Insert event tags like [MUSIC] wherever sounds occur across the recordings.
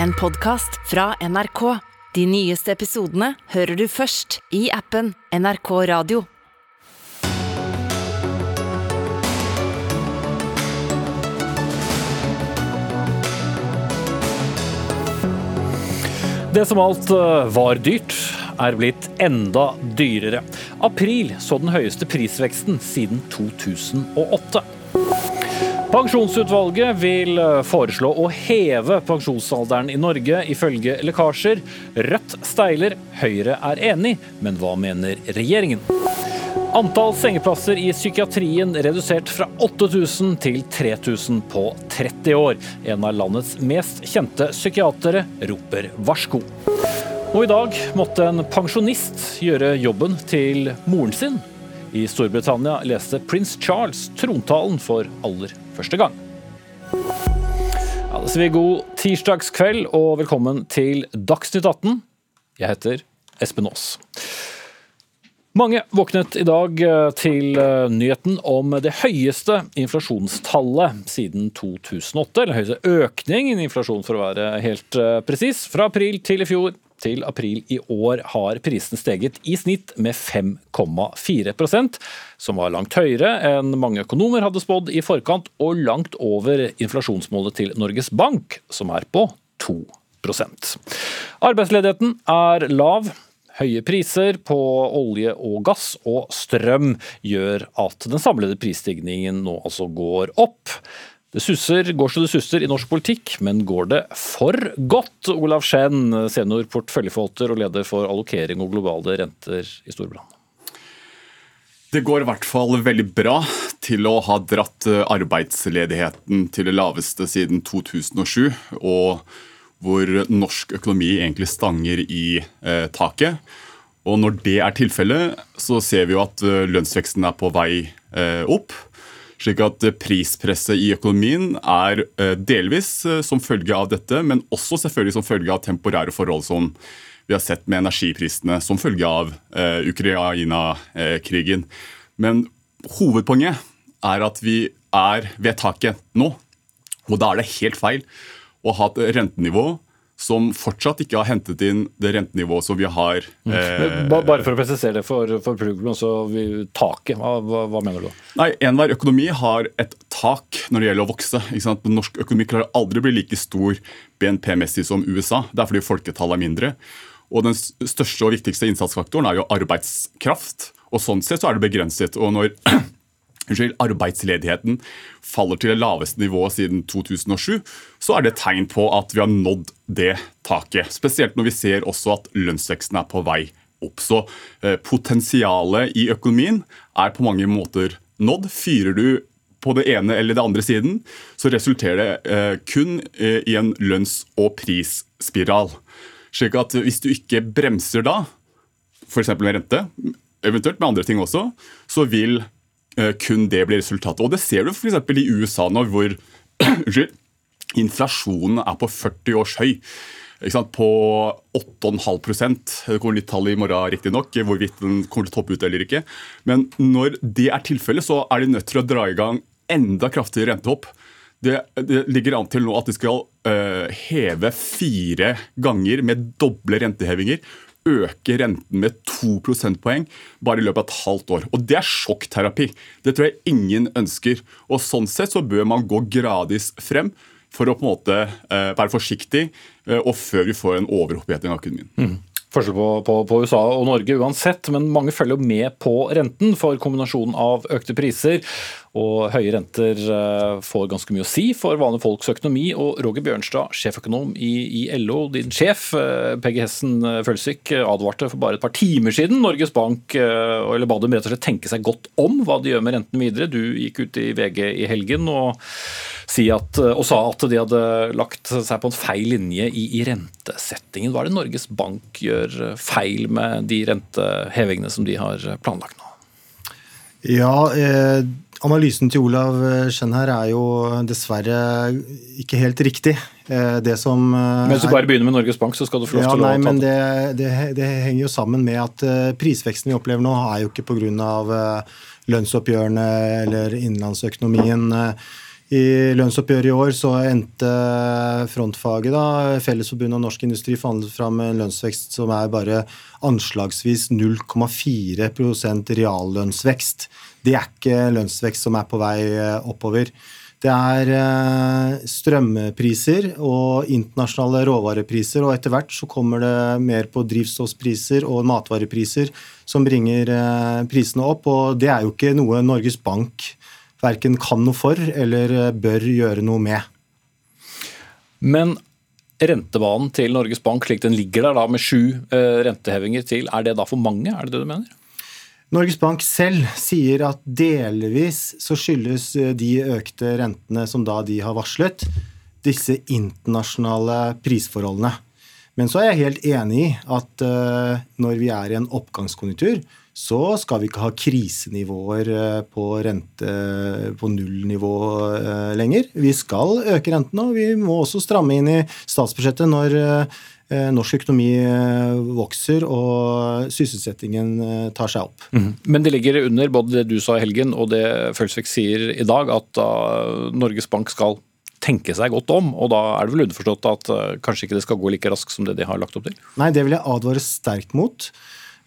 En podkast fra NRK. De nyeste episodene hører du først i appen NRK Radio. Det som alt eh, var dyrt, er blitt enda dyrere. April så den høyeste prisveksten siden 2008. Pensjonsutvalget vil eh, foreslå å heve pensjonsalderen i Norge, ifølge lekkasjer. Rødt steiler, Høyre er enig, men hva mener regjeringen? Antall sengeplasser i psykiatrien redusert fra 8000 til 3000 på 30 år. En av landets mest kjente psykiatere roper varsko. Og i dag måtte en pensjonist gjøre jobben til moren sin. I Storbritannia leste prins Charles trontalen for aller første gang. Ja, da sier vi god tirsdagskveld og velkommen til Dagsnytt 18. Jeg heter Espen Aas. Mange våknet i dag eh, til eh, nyheten om det høyeste inflasjonstallet siden 2008. Eller høyeste økning i inflasjon, for å være helt eh, presis. Fra april til i fjor til april i år har prisen steget i snitt med 5,4% som var langt høyere enn mange økonomer hadde spådd i forkant, og langt over inflasjonsmålet til Norges Bank, som er på 2% Arbeidsledigheten er lav. Høye priser på olje og gass og strøm gjør at den samlede prisstigningen nå altså går opp. Det susser, går så det susser i norsk politikk, men går det for godt? Olav Skjenn, senior porteføljeforvalter og leder for allokering og globale renter i Storbrann. Det går i hvert fall veldig bra til å ha dratt arbeidsledigheten til det laveste siden 2007. og hvor norsk økonomi egentlig stanger i eh, taket. Og når det er tilfellet, så ser vi jo at eh, lønnsveksten er på vei eh, opp. Slik at eh, prispresset i økonomien er eh, delvis eh, som følge av dette, men også selvfølgelig som følge av temporære forhold som vi har sett med energiprisene som følge av Ukraina-krigen. Men hovedpoenget er at vi er ved taket nå. Og da er det helt feil å ha et rentenivå som fortsatt ikke har hentet inn det rentenivået som vi har. Mm. Eh, Bare for å presisere det for, for publikum, vi taket, hva, hva, mener du? Nei, Enhver økonomi har et tak når det gjelder å vokse. Norsk økonomi klarer aldri å bli like stor BNP-messig som USA. Det er fordi folketallet er mindre. Og Den største og viktigste innsatsfaktoren er jo arbeidskraft. og Sånn sett så er det begrenset. Og når [CLEARS THROAT] unnskyld, arbeidsledigheten faller til det laveste nivået siden 2007, så er det tegn på at vi har nådd det taket. Spesielt når vi ser også at lønnsveksten er på vei opp. Så eh, potensialet i økonomien er på mange måter nådd. Fyrer du på det ene eller det andre siden, så resulterer det eh, kun eh, i en lønns- og prisspiral. Slik at hvis du ikke bremser da, f.eks. med rente, eventuelt med andre ting også, så vil kun det blir resultatet. Og Det ser du f.eks. i USA nå, hvor [CLEARS THROAT] inflasjonen er på 40 års høy. På 8,5% Det kommer litt tall i morgen, riktignok, hvorvidt den kommer til å toppe ut eller ikke. Men når det er tilfellet, så er de nødt til å dra i gang enda kraftigere rentehopp. Det, det, ligger an til nå at de skal øh, heve fire ganger med doble rentehevinger øke renten med to prosentpoeng bare i løpet av et halvt år. Og Det er sjokkterapi. Det tror jeg ingen ønsker. Og Sånn sett så bør man gå gradvis frem for å på en måte eh, være forsiktig, eh, og før vi får en overoppheting av økonomien. Mm forskjell på, på, på, USA og Norge uansett, men mange følger med på renten for kombinasjonen av økte priser og høye renter eh, får ganske mye å si for vanlige folks økonomi. Og Roger Bjørnstad, sjeføkonom i, i LO, din sjef, eh, Peggy Hessen eh, Følsvik, advarte for bare et par timer siden Norges Bank eller ba dem rett og slett tenke seg godt om hva de gjør med renten videre. Du gikk ut i VG i helgen og, si at, og sa at de hadde lagt seg på en feil linje i, i rentesettingen. Hva er det Norges Bank gjør feil med de rentehevingene som de har planlagt nå? Ja, eh Analysen til Olav Skjenn her er jo dessverre ikke helt riktig. Eh, det som eh, Mens du bare begynner med Norges Bank, så skal du få lov ja, til nei, å ta men det. Det, det henger jo sammen med at eh, prisveksten vi opplever nå, er jo ikke pga. lønnsoppgjørene eller innenlandsøkonomien. I lønnsoppgjøret i år så endte frontfaget, da, Fellesforbundet og Norsk Industri, forhandlet fram en lønnsvekst som er bare anslagsvis 0,4% reallønnsvekst. Det er ikke lønnsvekst som er på vei eh, oppover. Det er eh, strømpriser og internasjonale råvarepriser, og etter hvert så kommer det mer på drivstoffpriser og matvarepriser som bringer eh, prisene opp. Og det er jo ikke noe Norges Bank verken kan noe for eller eh, bør gjøre noe med. Men rentebanen til Norges Bank slik den ligger der da med sju eh, rentehevinger til, er det da for mange? Er det det du mener? Norges Bank selv sier at delvis så skyldes eh, de økte rentene som da de har varslet, disse internasjonale prisforholdene. Men så er jeg helt enig i at når vi er i en oppgangskonjunktur, så skal vi ikke ha krisenivåer eh, på rente på nullnivå eh, lenger. Vi skal øke rentene, og vi må også stramme inn i statsbudsjettet når eh, norsk økonomi vokser og sysselsettingen tar seg opp. Mm. Men det ligger under både det du sa i helgen og det Følsvik sier i dag, at Norges Bank skal tenke seg godt om. og Da er det vel underforstått at kanskje ikke det skal gå like raskt som det de har lagt opp til? Nei, det vil jeg advare sterkt mot.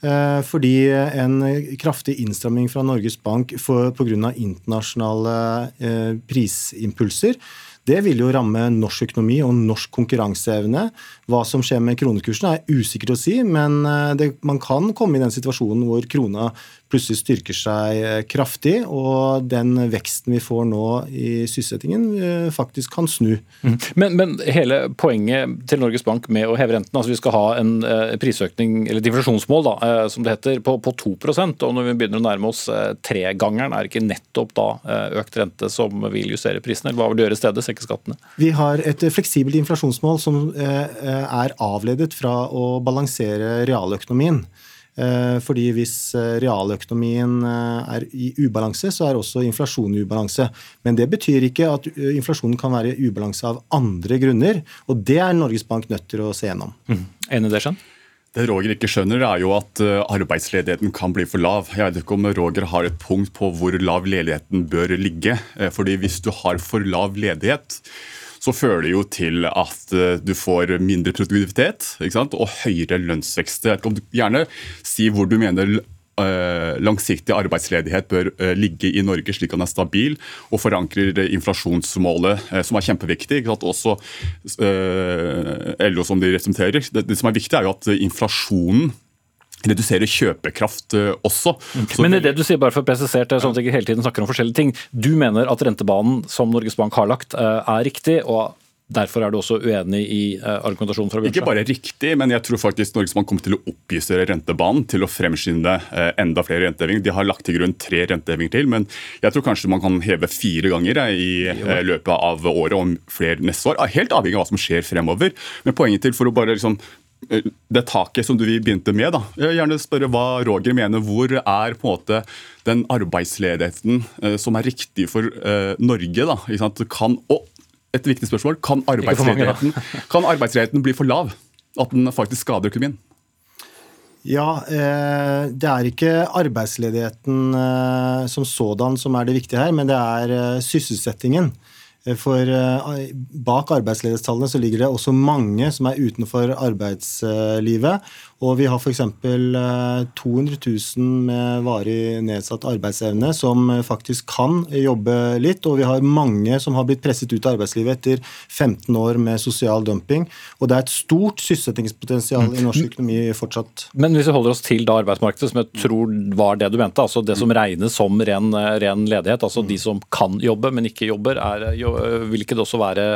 Eh, fordi en kraftig innstramming fra Norges Bank pga. internasjonale eh, prisimpulser det vil jo ramme norsk økonomi og norsk konkurranseevne. Hva som skjer med kronekursen er usikkert å si, men eh, det, man kan komme i den situasjonen hvor krona plutselig styrker seg eh, kraftig, og den veksten vi får nå i sysselsettingen, eh, faktisk kan snu. Mm. Men, men, hele poenget til Norges Bank med å heve renten, altså vi skal ha en prisøkning, eller et inflasjonsmål, da, som det heter, på, på 2 og når vi begynner å nærme oss tregangeren, er det ikke nettopp da økt rente som vil justere prisene? Eller hva vil du gjøre i stedet? Senke skattene? Vi har et fleksibelt inflasjonsmål som er avledet fra å balansere realøkonomien. Eh, fordi hvis eh, realøkonomien eh, er i ubalanse, så er også inflasjonen i ubalanse. Men det betyr ikke at inflasjonen kan være i ubalanse av andre grunner. Og det er Norges Bank nødt til å se gjennom. Mm. Enig det, Skjønn? Det Roger ikke skjønner, er jo at arbeidsledigheten kan bli for lav. Jeg vet ikke om Roger har et punkt på hvor lav ledigheten bør ligge. Fordi hvis du har for lav ledighet, så fører det jo til at eh, du får mindre produktivitet og høyere lønnsvekst. Jeg du Gjerne si hvor du mener Uh, langsiktig arbeidsledighet bør uh, ligge i Norge slik at den er stabil og forankrer inflasjonsmålet, som er kjempeviktig. Også LO som de representerer. Det, som er viktig, er jo at inflasjonen redusere kjøpekraft uh, også. Så Men i det du sier, bare for å presisere, sånn at jeg hele tiden snakker om forskjellige ting, du mener at rentebanen som Norges Bank har lagt, uh, er riktig, og Derfor er du også uenig i uh, argumentasjonen fra Ikke bare riktig, men jeg tror faktisk Norges Bank kommer til å oppjustere rentebanen til å fremskynde enda flere rentehevinger. De har lagt til grunn tre rentehevinger til, men jeg tror kanskje man kan heve fire ganger i løpet av året om flere neste år. Helt avhengig av hva som skjer fremover. Men poenget til for å bare liksom det taket som du begynte med. da. Jeg vil gjerne spørre hva Roger mener. Hvor er på en måte den arbeidsledigheten eh, som er riktig for eh, Norge? da? Kan, og et viktig spørsmål, kan arbeidsledigheten, kan arbeidsledigheten bli for lav? At den faktisk skader økonomien? Ja, eh, det er ikke arbeidsledigheten eh, som sådan som er det viktige her, men det er eh, sysselsettingen. For eh, bak arbeidsledighetstallene så ligger det også mange som er utenfor arbeidslivet. Og vi har f.eks. 200 000 med varig nedsatt arbeidsevne som faktisk kan jobbe litt. Og vi har mange som har blitt presset ut av arbeidslivet etter 15 år med sosial dumping. Og det er et stort sysselsettingspotensial i norsk økonomi fortsatt. Men hvis vi holder oss til da arbeidsmarkedet, som jeg tror var det du mente, altså det som regnes som ren, ren ledighet, altså de som kan jobbe, men ikke jobber, er, vil ikke det også være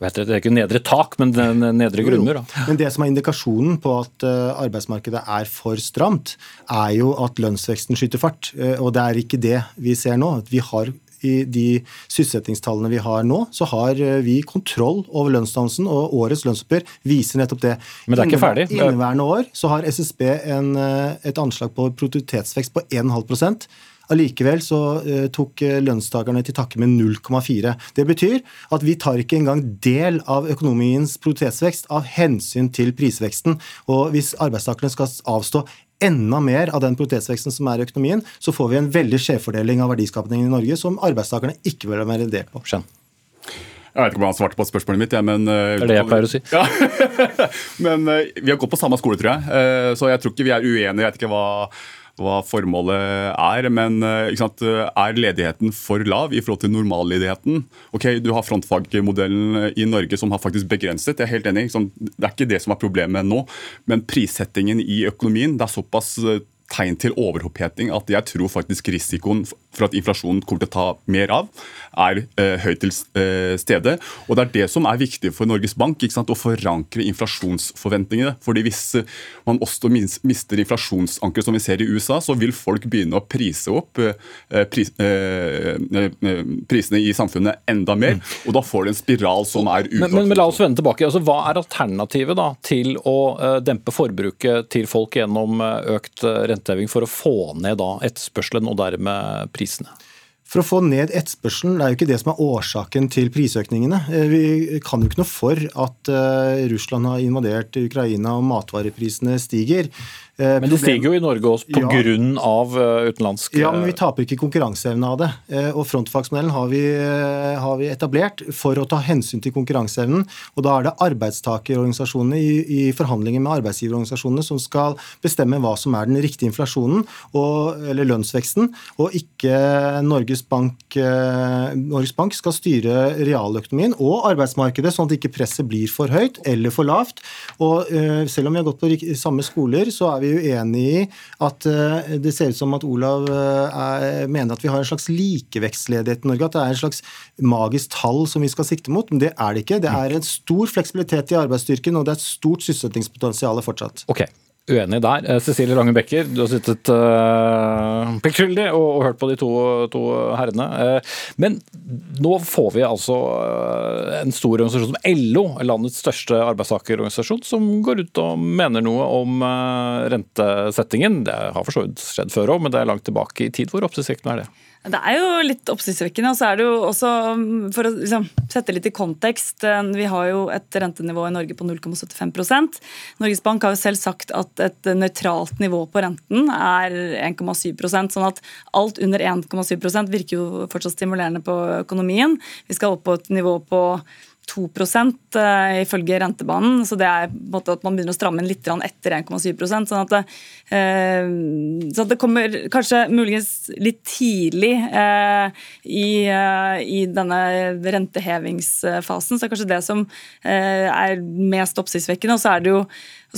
det, det er ikke nedre tak, men nedre grunner. Da. Men det som er indikasjonen på at eh, arbeidsmarkedet er for stramt, er jo at lønnsveksten skyter fart. Eh, og det er ikke det vi ser nå. Vi har i de sysselsettingstallene vi har nå, så har eh, vi kontroll over lønnsdannelsen, og årets lønnsoppgjør viser nettopp det. Men det er ikke ferdig? Inneværende år så har SSB en, et anslag på produktivitetsvekst på 1,5 Allikevel så uh, tok eh, lønnstakerne til takke med 0,4. Det betyr at vi tar ikke engang del av økonomiens produktivitetsvekst av hensyn til prisveksten. Og hvis arbeidstakerne skal avstå enda mer av den produktivitetsveksten som er i økonomien, så får vi en veldig skjevfordeling av verdiskapningen i Norge som arbeidstakerne ikke vil være del på. Skjønn. Jeg vet ikke om han svarte på spørsmålet mitt, ja, men Det er det jeg pleier å si. Ja. [LAUGHS] men uh, vi har gått på samme skole, tror jeg. Uh, så jeg tror ikke vi er uenige. Jeg vet ikke hva, hva formålet er. Men sant, er ledigheten for lav i forhold til normalledigheten? Ok, Du har frontfagmodellen i Norge som har faktisk begrenset. Jeg er helt enig. Det er ikke det som er problemet nå. Men prissettingen i økonomien det er såpass tegn til overoppheting at jeg tror faktisk risikoen for at inflasjonen kommer til å ta mer av, er eh, høyt til eh, stede. Og Det er det som er viktig for Norges Bank, å forankre inflasjonsforventningene. Fordi Hvis man også mister inflasjonsanker, som vi ser i USA, så vil folk begynne å prise opp eh, pris, eh, eh, prisene i samfunnet enda mer. Og da får det en spiral som er men, men, men, la oss vende tilbake. Altså, hva er alternativet da, til å dempe forbruket til folk gjennom økt rente? Renteheving for å få ned da etterspørselen og dermed prisene? For å få ned etterspørselen, det er jo ikke det som er årsaken til prisøkningene. Eh, vi kan jo ikke noe for at eh, Russland har invadert Ukraina og matvareprisene stiger. Eh, men det stiger jo i Norge også pga. Ja. Av eh, utenlandsk Ja, men vi taper ikke konkurranseevne av det. Eh, og Frontfagsmodellen har vi, har vi, etablert for å ta hensyn til konkurranseevnen. Og da er det arbeidstakerorganisasjonene i, i forhandlinger med arbeidsgiverorganisasjonene som skal bestemme hva som er den riktige inflasjonen, og, eller lønnsveksten, og ikke Norges Bank. Norges Bank skal styre realøkonomien og arbeidsmarkedet, sånn at ikke presset blir for høyt eller for lavt. Og selv om vi har gått på samme skoler, så er vi vi uenig i at eh, det ser ut som at Olav eh, er, mener at vi har en slags likevekstledighet i Norge. At det er en slags magisk tall som vi skal sikte mot. Men det er det ikke. Det er en stor fleksibilitet i arbeidsstyrken, og det er et stort sysselsettingspotensial fortsatt. Okay uenig der. Eh, Cecilie Lange Becker, du har sittet uh, pliktskyldig og, og, hørt på de to, to herrene. Uh, men nå får vi altså uh, en stor organisasjon som LO, landets største arbeidstakerorganisasjon, som går ut og mener noe om rentesettingen. Det har for så vidt skjedd før òg, men det er langt tilbake i tid. Hvor oppsiktsvekkende er det? Det er jo litt oppsiktsvekkende. Og så er det jo også, mm, for å liksom, sette litt i kontekst, eh, vi har jo et rentenivå i Norge på 0,75 Norges Bank har jo selv sagt at et nøytralt nivå på renten er 1,7% sånn at alt under 1,7% virker jo fortsatt stimulerende på økonomien. Vi skal opp på et nivå på 2 uh, ifølge rentebanen. Så det er på en måte at man begynner å stramme inn litt etter 1,7% sånn at det, uh, så det kommer kanskje muligens litt tidlig uh, i, i, denne rentehevingsfasen. Så det er kanskje det som er mest oppsiktsvekkende. Og så er det jo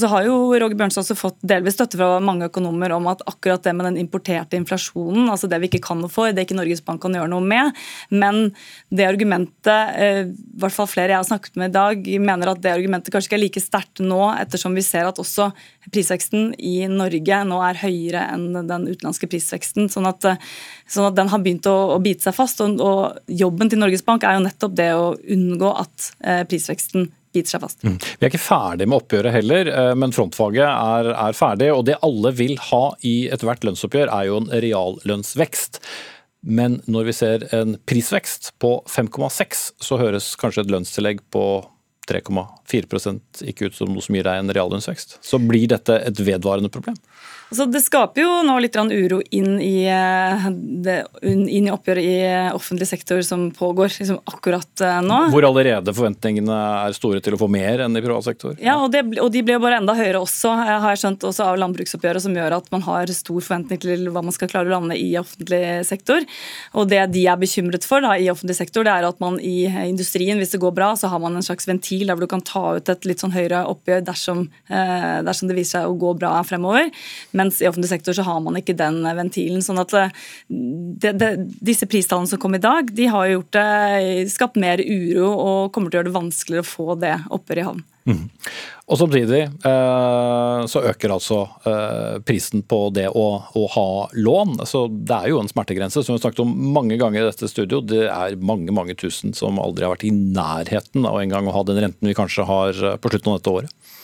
så har jo Roger Bjørnstad også fått delvis støtte fra mange økonomer om at akkurat det med den importerte inflasjonen, altså det vi ikke kan noe for, det ikke Norges Bank kan gjøre noe med. Men det argumentet, eh, i hvert fall flere jeg har snakket med i dag, mener at det argumentet kanskje ikke er like sterkt nå, ettersom vi ser at også prisveksten i Norge nå er høyere enn den utenlandske prisveksten. Sånn at, eh, sånn at den har begynt å, å bite seg fast. Og, og, jobben til Norges Bank er jo nettopp det å unngå at prisveksten prisveksten biter seg fast. Mm. Vi er ikke ferdig med oppgjøret heller, eh, men frontfaget er, er ferdig. Og det alle vil ha i ethvert lønnsoppgjør, er jo en reallønnsvekst. Men når vi ser en prisvekst på 5,6, så høres kanskje et lønnstillegg på 3,4% ikke ut som noe som gir deg en reallønnsvekst. Så blir dette et vedvarende problem? Altså, det skaper jo nå litt uro inn i, eh, det, inn i, oppgjøret i eh, offentlig sektor som pågår liksom akkurat eh, nå. Hvor allerede forventningene er store til å få mer enn i privat sektor? Ja, og, det, og de blir jo bare enda høyere også, har jeg skjønt, også av landbruksoppgjøret, som gjør at man har stor forventning til hva man skal klare å lande i offentlig sektor. Og det de er bekymret for da, i offentlig sektor, det er at man i industrien, hvis det går bra, så har man en slags ventil der hvor du kan ta ut et litt sånn høyere oppgjør dersom, dersom det viser seg å gå bra fremover. Mens i offentlig sektor så har man ikke den ventilen. sånn at eh, det, det, Disse pristallene som kom i dag, de har gjort det, skapt mer uro og kommer til å gjøre det vanskeligere å få det oppgjøret i havn. Mm. Og Samtidig eh, så øker altså eh, prisen på det å, å, ha lån. Så Det er jo en smertegrense som vi har snakket om mange ganger i dette studio. Det er mange mange tusen som aldri har vært i nærheten av en gang å ha den renten vi kanskje har på slutten av dette året.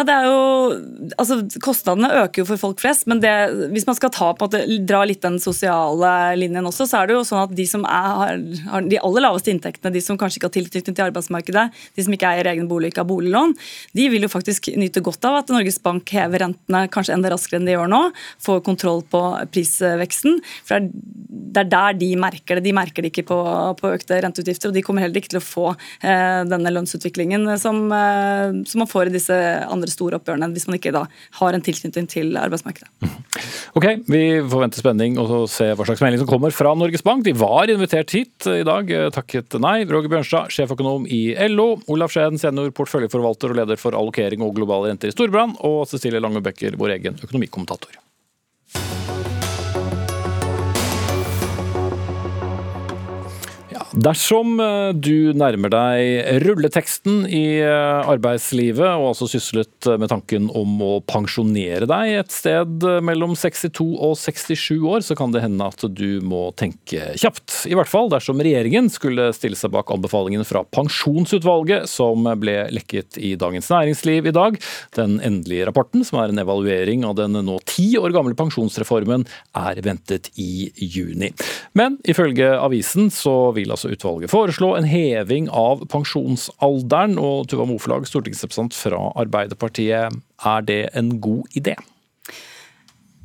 Ja, det er jo, altså Kostnadene øker jo for folk flest, men det, hvis man skal ta, på at det, dra litt den sosiale linjen også, så er det jo sånn at de som er, har, de aller laveste inntektene, de som kanskje ikke har tilknytning til arbeidsmarkedet, de som ikke eier egen bolig, ikke har boliglån, de vil jo faktisk nyte godt av at Norges Bank hever rentene kanskje enda raskere enn de gjør nå, får kontroll på prisveksten. for det er der de merker det. De merker det ikke på, på økte renteutgifter, og de kommer heller ikke til å få eh, denne lønnsutviklingen som, eh, som man får i disse andre andre store oppgjørene hvis man ikke da har en tilknytning til arbeidsmarkedet. Ok, Vi forventer spenning og se hva slags melding som kommer fra Norges Bank. De var invitert hit i dag, takket nei. Roger Bjørnstad, sjeføkonom i LO. Olaf Skjeden, senior porteføljeforvalter og leder for allokering og globale renter i Storbrann. Og Cecilie Lange Becker, vår egen økonomikommentator. Dersom eh, du nærmer deg rulleteksten i eh, arbeidslivet, og altså syslet med tanken om å pensjonere deg et sted mellom 62 og 67 år, så kan det hende at du må tenke kjapt. I hvert fall dersom regjeringen skulle stille seg bak anbefalingen fra Pensjonsutvalget, som ble lekket i Dagens Næringsliv i dag. Den endelige rapporten, som er en evaluering av den nå ti år gamle pensjonsreformen, er ventet i juni. Men ifølge avisen så vil altså altså utvalget foreslå en heving av pensjonsalderen. Og Tuva Moflag, stortingsrepresentant fra Arbeiderpartiet, er det en god idé?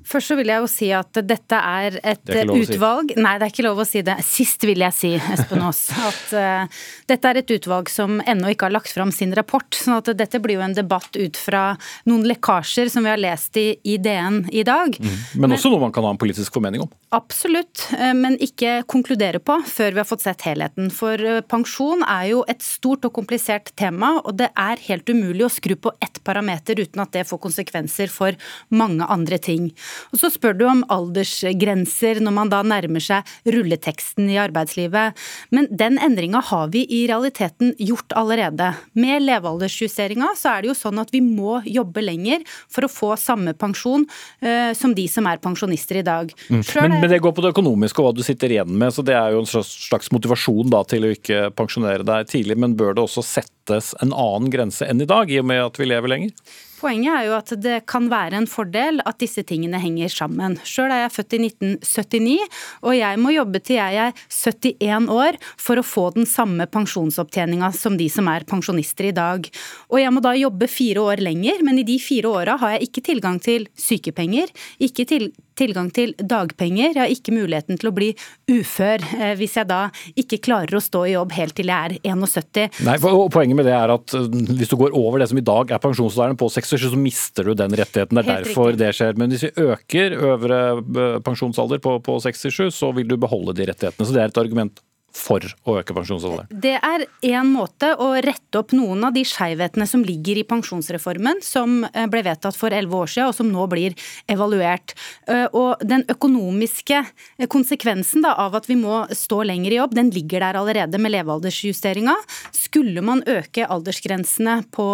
Først så vil jeg jo si at dette er et er utvalg si. Nei, det er ikke lov å si det. Sist vil jeg si, Espen Aas, [LAUGHS] at uh, dette er et utvalg som ennå ikke har lagt fram sin rapport. sånn at dette blir jo en debatt ut fra noen lekkasjer som vi har lest i, i DN i dag. Mm. Men, men også noe man kan ha en politisk formening om? Absolutt, uh, men ikke konkludere på før vi har fått sett helheten. For uh, pensjon er jo et stort og komplisert tema, og det er helt umulig å skru på ett parameter uten at det får konsekvenser for mange andre ting. Og Så spør du om aldersgrenser når man da nærmer seg rulleteksten i arbeidslivet. Men den endringa har vi i realiteten gjort allerede. Med levealdersjusteringa så er det jo sånn at vi må jobbe lenger for å få samme pensjon uh, som de som er pensjonister i dag. Mm. Men, men, det går på det økonomiske og hva du sitter igjen med, så det er jo en slags motivasjon da til å ikke pensjonere deg tidlig. Men bør det også settes en annen grense enn i dag, i og med at vi lever lenger? Poenget er jo at det kan være en fordel at disse tingene henger sammen. Sjøl er jeg født i 1979, og jeg må jobbe til jeg er 71 år for å få den samme pensjonsopptjeninga som de som er pensjonister i dag. Og jeg må da jobbe fire år lenger, men i de fire åra har jeg ikke tilgang til sykepenger, ikke til, tilgang til dagpenger, jeg har ikke muligheten til å bli ufør eh, hvis jeg da ikke klarer å stå i jobb helt til jeg er 71. Nei, for, Poenget med det er at eh, hvis du går over det som i dag er pensjonsalderen på 66 så mister du den rettigheten. Det er Helt derfor riktig. det skjer. Men hvis vi øker øvre eh, pensjonsalder på, på 67, så vil du beholde de rettighetene. Så det er et argument for å øke pensjonsalderen? Det er én måte å rette opp noen av de skeivhetene som ligger i pensjonsreformen, som eh, ble vedtatt for elleve år siden, og som nå blir evaluert. Eh, og den økonomiske eh, konsekvensen da, av at vi må stå lenger i jobb, den ligger der allerede med levealdersjusteringa. Skulle man øke aldersgrensene på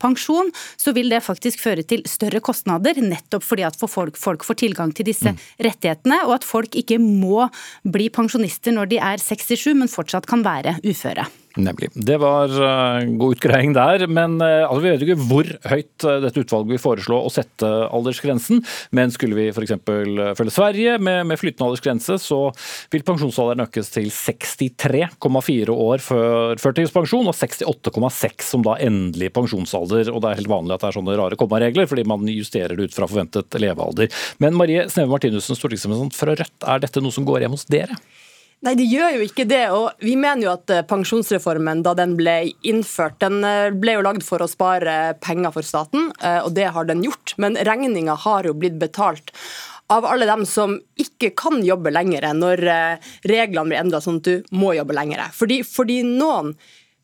pensjon, så vil det faktisk føre til større kostnader, nettopp fordi at folk, folk får tilgang til disse mm. rettighetene, og at folk ikke må bli pensjonister når de er 67 men fortsatt kan være uføre. Nemlig. Det var uh, god utgreiing der. Men uh, altså, vi vet ikke hvor høyt uh, dette utvalget vil foreslå å sette aldersgrensen. Men skulle vi f.eks. følge Sverige med, med flytende aldersgrense, så vil pensjonsalderen økes til 63,4 år før førtidspensjon, og 68,6 som da endelig pensjonsalder. Og det er helt vanlig at det er sånne rare kommaregler, fordi man justerer det ut fra forventet levealder. Men Marie Sneve Martinussen, stortingsrepresentant fra Rødt, er dette noe som går hjem hos dere? Nei, de gjør jo ikke det. og Vi mener jo at eh, pensjonsreformen da den ble innført, den eh, ble jo lagd for å spare penger for staten, eh, og det har den gjort. Men regninga har jo blitt betalt av alle dem som ikke kan jobbe lenger når reglene blir endra sånn at du må jobbe lenger. Fordi, fordi noen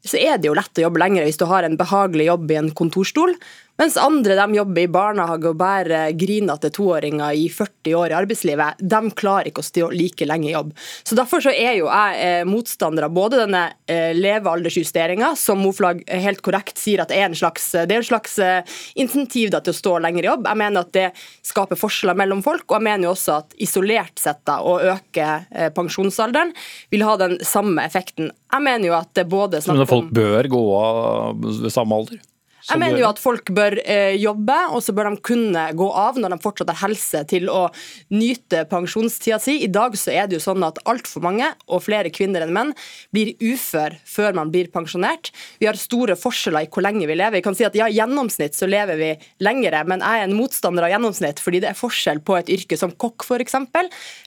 så er det jo lett å jobbe lenger hvis du har en behagelig jobb i en kontorstol. Mens andre de jobber i barnehage og bærer grinete toåringer i 40 år i arbeidslivet. De klarer ikke å stå like lenge i jobb. Så Derfor så er jo jeg eh, motstander av både denne eh, levealdersjusteringa, som Moflag helt korrekt sier at er en slags, det er en slags eh, insentiv til å stå lenger i jobb. Jeg mener at det skaper forskjeller mellom folk, og jeg mener jo også at isolert sett da, å øke eh, pensjonsalderen vil ha den samme effekten. Jeg mener jo at det både snakk om Men folk bør gå av ved samme alder? Jeg mener jo at folk bør eh, jobbe, og så bør de kunne gå av når de fortsatt har helse til å nyte pensjonstida si. I dag så er det jo sånn at altfor mange, og flere kvinner enn menn, blir ufør før man blir pensjonert. Vi har store forskjeller i hvor lenge vi lever. Vi kan si at ja, i gjennomsnitt så lever vi lengre, men jeg er en motstander av gjennomsnitt, fordi det er forskjell på et yrke som kokk f.eks.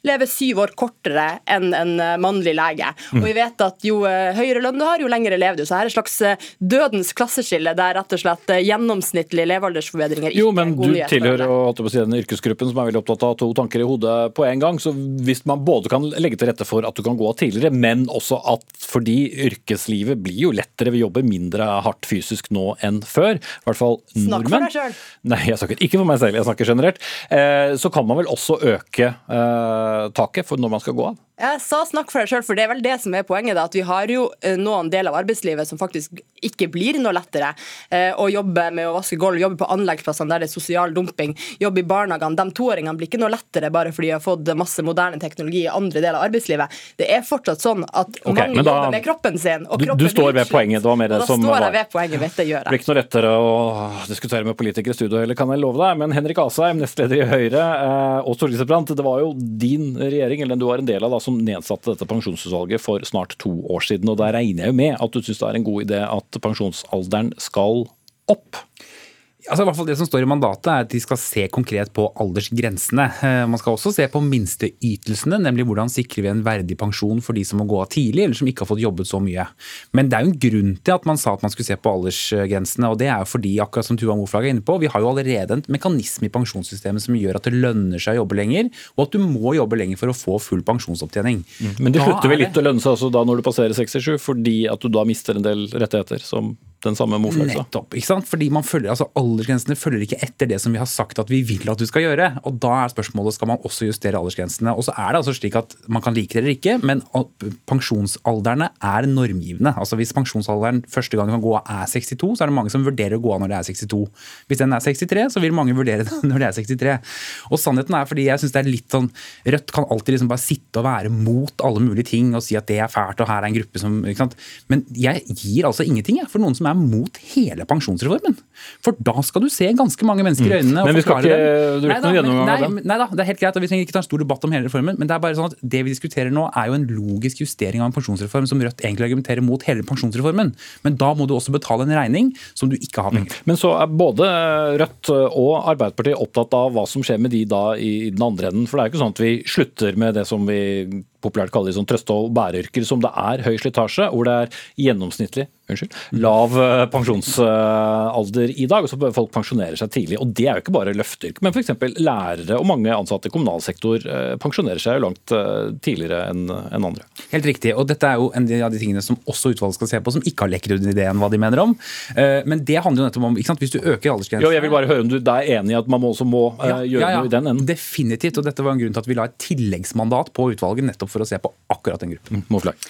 lever syv år kortere enn en eh, mannlig lege. Og vi vet at jo eh, høyere lønn du har, jo lengre lever du. Så her er et slags eh, dødens klasseskille der rett og slett gjennomsnittlige levealdersforbedringer ikke Jo, men du nyhet. tilhører jeg på den yrkesgruppen som er veldig opptatt av to tanker i hodet på en gang. Så hvis man både kan legge til rette for at du kan gå av tidligere, men også at fordi yrkeslivet blir jo lettere, vi jobber mindre hardt fysisk nå enn før, i hvert fall nordmenn Snakk for deg selv. Nei, jeg snakker ikke for meg selv, jeg snakker generelt. Eh, så kan man vel også øke eh, taket for når man skal gå av. Jeg sa snakk for deg sjøl, for det er vel det som er poenget. da, At vi har jo eh, noen deler av arbeidslivet som faktisk ikke blir noe lettere. Eh, å jobbe med å vaske gulv, jobbe på anleggsplassene der det er sosial dumping, jobbe i barnehagene. De toåringene blir ikke noe lettere bare fordi de har fått masse moderne teknologi i andre deler av arbeidslivet. Det er fortsatt sånn at okay, mange da- jobber med kroppen sin. Og kroppen du står ved poenget, det var mer det som... da står jeg ved poenget vet det gjør Det blir ikke noe lettere å diskutere med politikere i studio, eller kan jeg love deg. Men Henrik Asheim, nestleder i Høyre, eh, og stortingsrepresentant, det var jo din regjering, eller den du var en del av, da, som nedsatte dette pensjonsutvalget for snart to år siden. Og da regner jeg med at du syns det er en god idé at pensjonsalderen skal opp. Altså, i hvert fall Det som står i mandatet er at de skal se konkret på aldersgrensene. Eh, Man skal også se på minsteytelsene, nemlig hvordan sikrer vi en verdig pensjon for de som må gå av tidlig, eller som ikke har fått jobbet så mye. Men det er jo en grunn til at man sa at man skulle se på aldersgrensene. og Det er jo fordi, akkurat som Tuva Moflag er inne på, vi har jo allerede en mekanisme i pensjonssystemet som gjør at det lønner seg å jobbe lenger, og at du må jobbe lenger for å få full pensjonsopptjening. Men det slutter er vel litt å lønne seg også da når du passerer 67, fordi at du da mister en del rettigheter, som den samme Moflag. Nettopp. ikke sant? Fordi man følger, altså Aldersgrensene følger ikke etter det som vi har sagt at vi vil at du skal gjøre. og Da er spørsmålet skal man også justere aldersgrensene. Og så er det altså slik at Man kan like det eller ikke, men pensjonsalderne er normgivende. Altså Hvis pensjonsalderen første gang kan gå av er 62, så er det mange som vurderer å gå av når det er 62. Hvis den er 63, så vil mange vurdere det [LAUGHS] når det er 63. Og sannheten er fordi jeg synes det er litt sånn Rødt kan alltid liksom bare sitte og være mot alle mulige ting og si at det er fælt og her er en gruppe som ikke sant? Men jeg gir altså ingenting jeg, for noen som er mot hele pensjonsreformen. For da skal du se ganske mange mennesker i øynene. og Mm. Men vi skal ikke- du gjennomgang av nei, Nei da, det er helt greit, og vi trenger ikke ta en stor debatt om hele reformen. Men det er bare sånn at det vi diskuterer nå er jo en logisk justering av en pensjonsreform som Rødt egentlig argumenterer mot hele pensjonsreformen. Men da må du også betale en regning som du ikke har penger til. Men så er både Rødt og Arbeiderpartiet opptatt av hva som skjer med de da i den andre enden. For det er jo ikke sånn at vi slutter med det som vi populært kaller sånn trøste- og bæreyrker, som det er høy slitasje, hvor det er gjennomsnittlig unnskyld, lav eh, pensjonsalder i dag, og så folk pensjonere seg tidlig. Og det er jo ikke bare løfteyrker, men f.eks. lærere og mange ansatte i kommunal sektor eh, pensjonerer seg jo langt eh, tidligere enn andre. Helt riktig. og Dette er jo en av de tingene som også utvalget skal se på, som ikke har lekket ut ideen hva de mener om. Men det handler jo nettopp om ikke sant? Hvis du øker aldersgrensen Jo, jeg vil bare høre om du er enig i at man også må ja, gjøre noe i den enden. Definitivt. og Dette var en grunn til at vi la et tilleggsmandat på utvalget nettopp for å se på akkurat den gruppen. Moflag.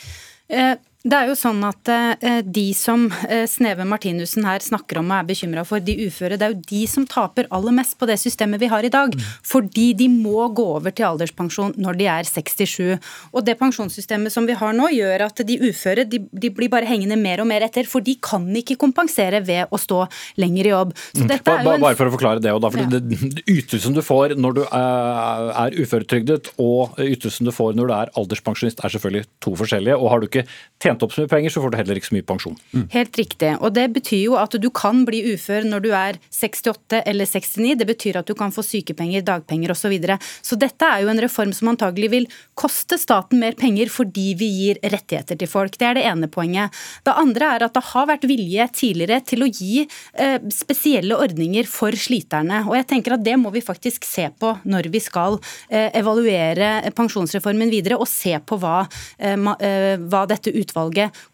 Eh, Det er jo sånn at eh, de som eh, Sneve Martinussen her snakker om og er bekymra for, de uføre, det er jo de som taper aller mest på det systemet vi har i dag. Fordi de må gå over til alderspensjon når de er 67. Og det pensjonssystemet som vi har nå, gjør at de uføre de, de blir bare hengende mer og mer etter. For de kan ikke kompensere ved å stå lenger i jobb. Er jo en bare for å forklare det, og da, fordi Ja. det, ytelsen du får når du er uføretrygdet og ytelsen du får når du er alderspensjonist er selvfølgelig to forskjellige. og Har du ikke tjent opp så mye penger, så får du heller ikke så mye pensjon. Helt riktig. Og det betyr jo at du kan bli ufør når du er 68 eller 69. Det betyr at du kan få sykepenger, dagpenger osv. Så, videre. så dette er jo en reform som antagelig vil koste staten mer penger fordi vi gir rettigheter til folk. Det er det ene poenget. Det andre er at det har vært vilje tidligere til å gi eh, spesielle ordninger for sliterne. Og jeg tenker at det må vi faktisk se på når vi skal eh, evaluere pensjonsreformen videre, og se på hva, eh, ma, eh, hva dette utvalget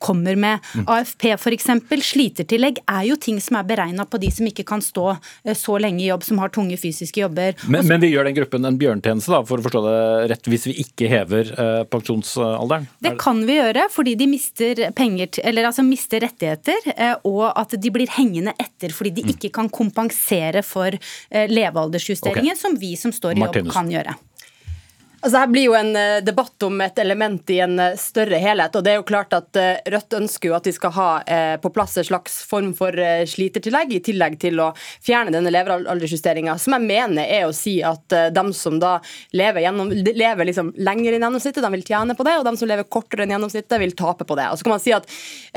kommer med. AFP f.eks. Slitertillegg er jo ting som er beregna på de som ikke kan stå eh, så lenge i jobb, som har tunge fysiske jobber. Men, men vi gjør den gruppen en bjørntjeneste, da, for å forstå det rett, hvis vi ikke hever eh, pensjonsalderen? Det kan vi gjøre fordi de mister penger, eller altså mister rettigheter, eh, og at de blir hengende etter fordi de ikke kan kompensere for eh, levealdersjusteringen, okay. som vi som står i jobb Martinus. kan gjøre. Altså, Her blir jo en eh, debatt om et element i en eh, større helhet. og det er jo klart at eh, Rødt ønsker jo at vi skal ha på plass en slags form for slitertillegg, i tillegg til å fjerne denne levealdersjusteringa. Som jeg mener er å si at de som da lever, gjennom, lever liksom lenger enn gjennomsnittet, de vil tjene på det, og de som lever kortere enn gjennomsnittet, vil tape på det. Og så kan man si at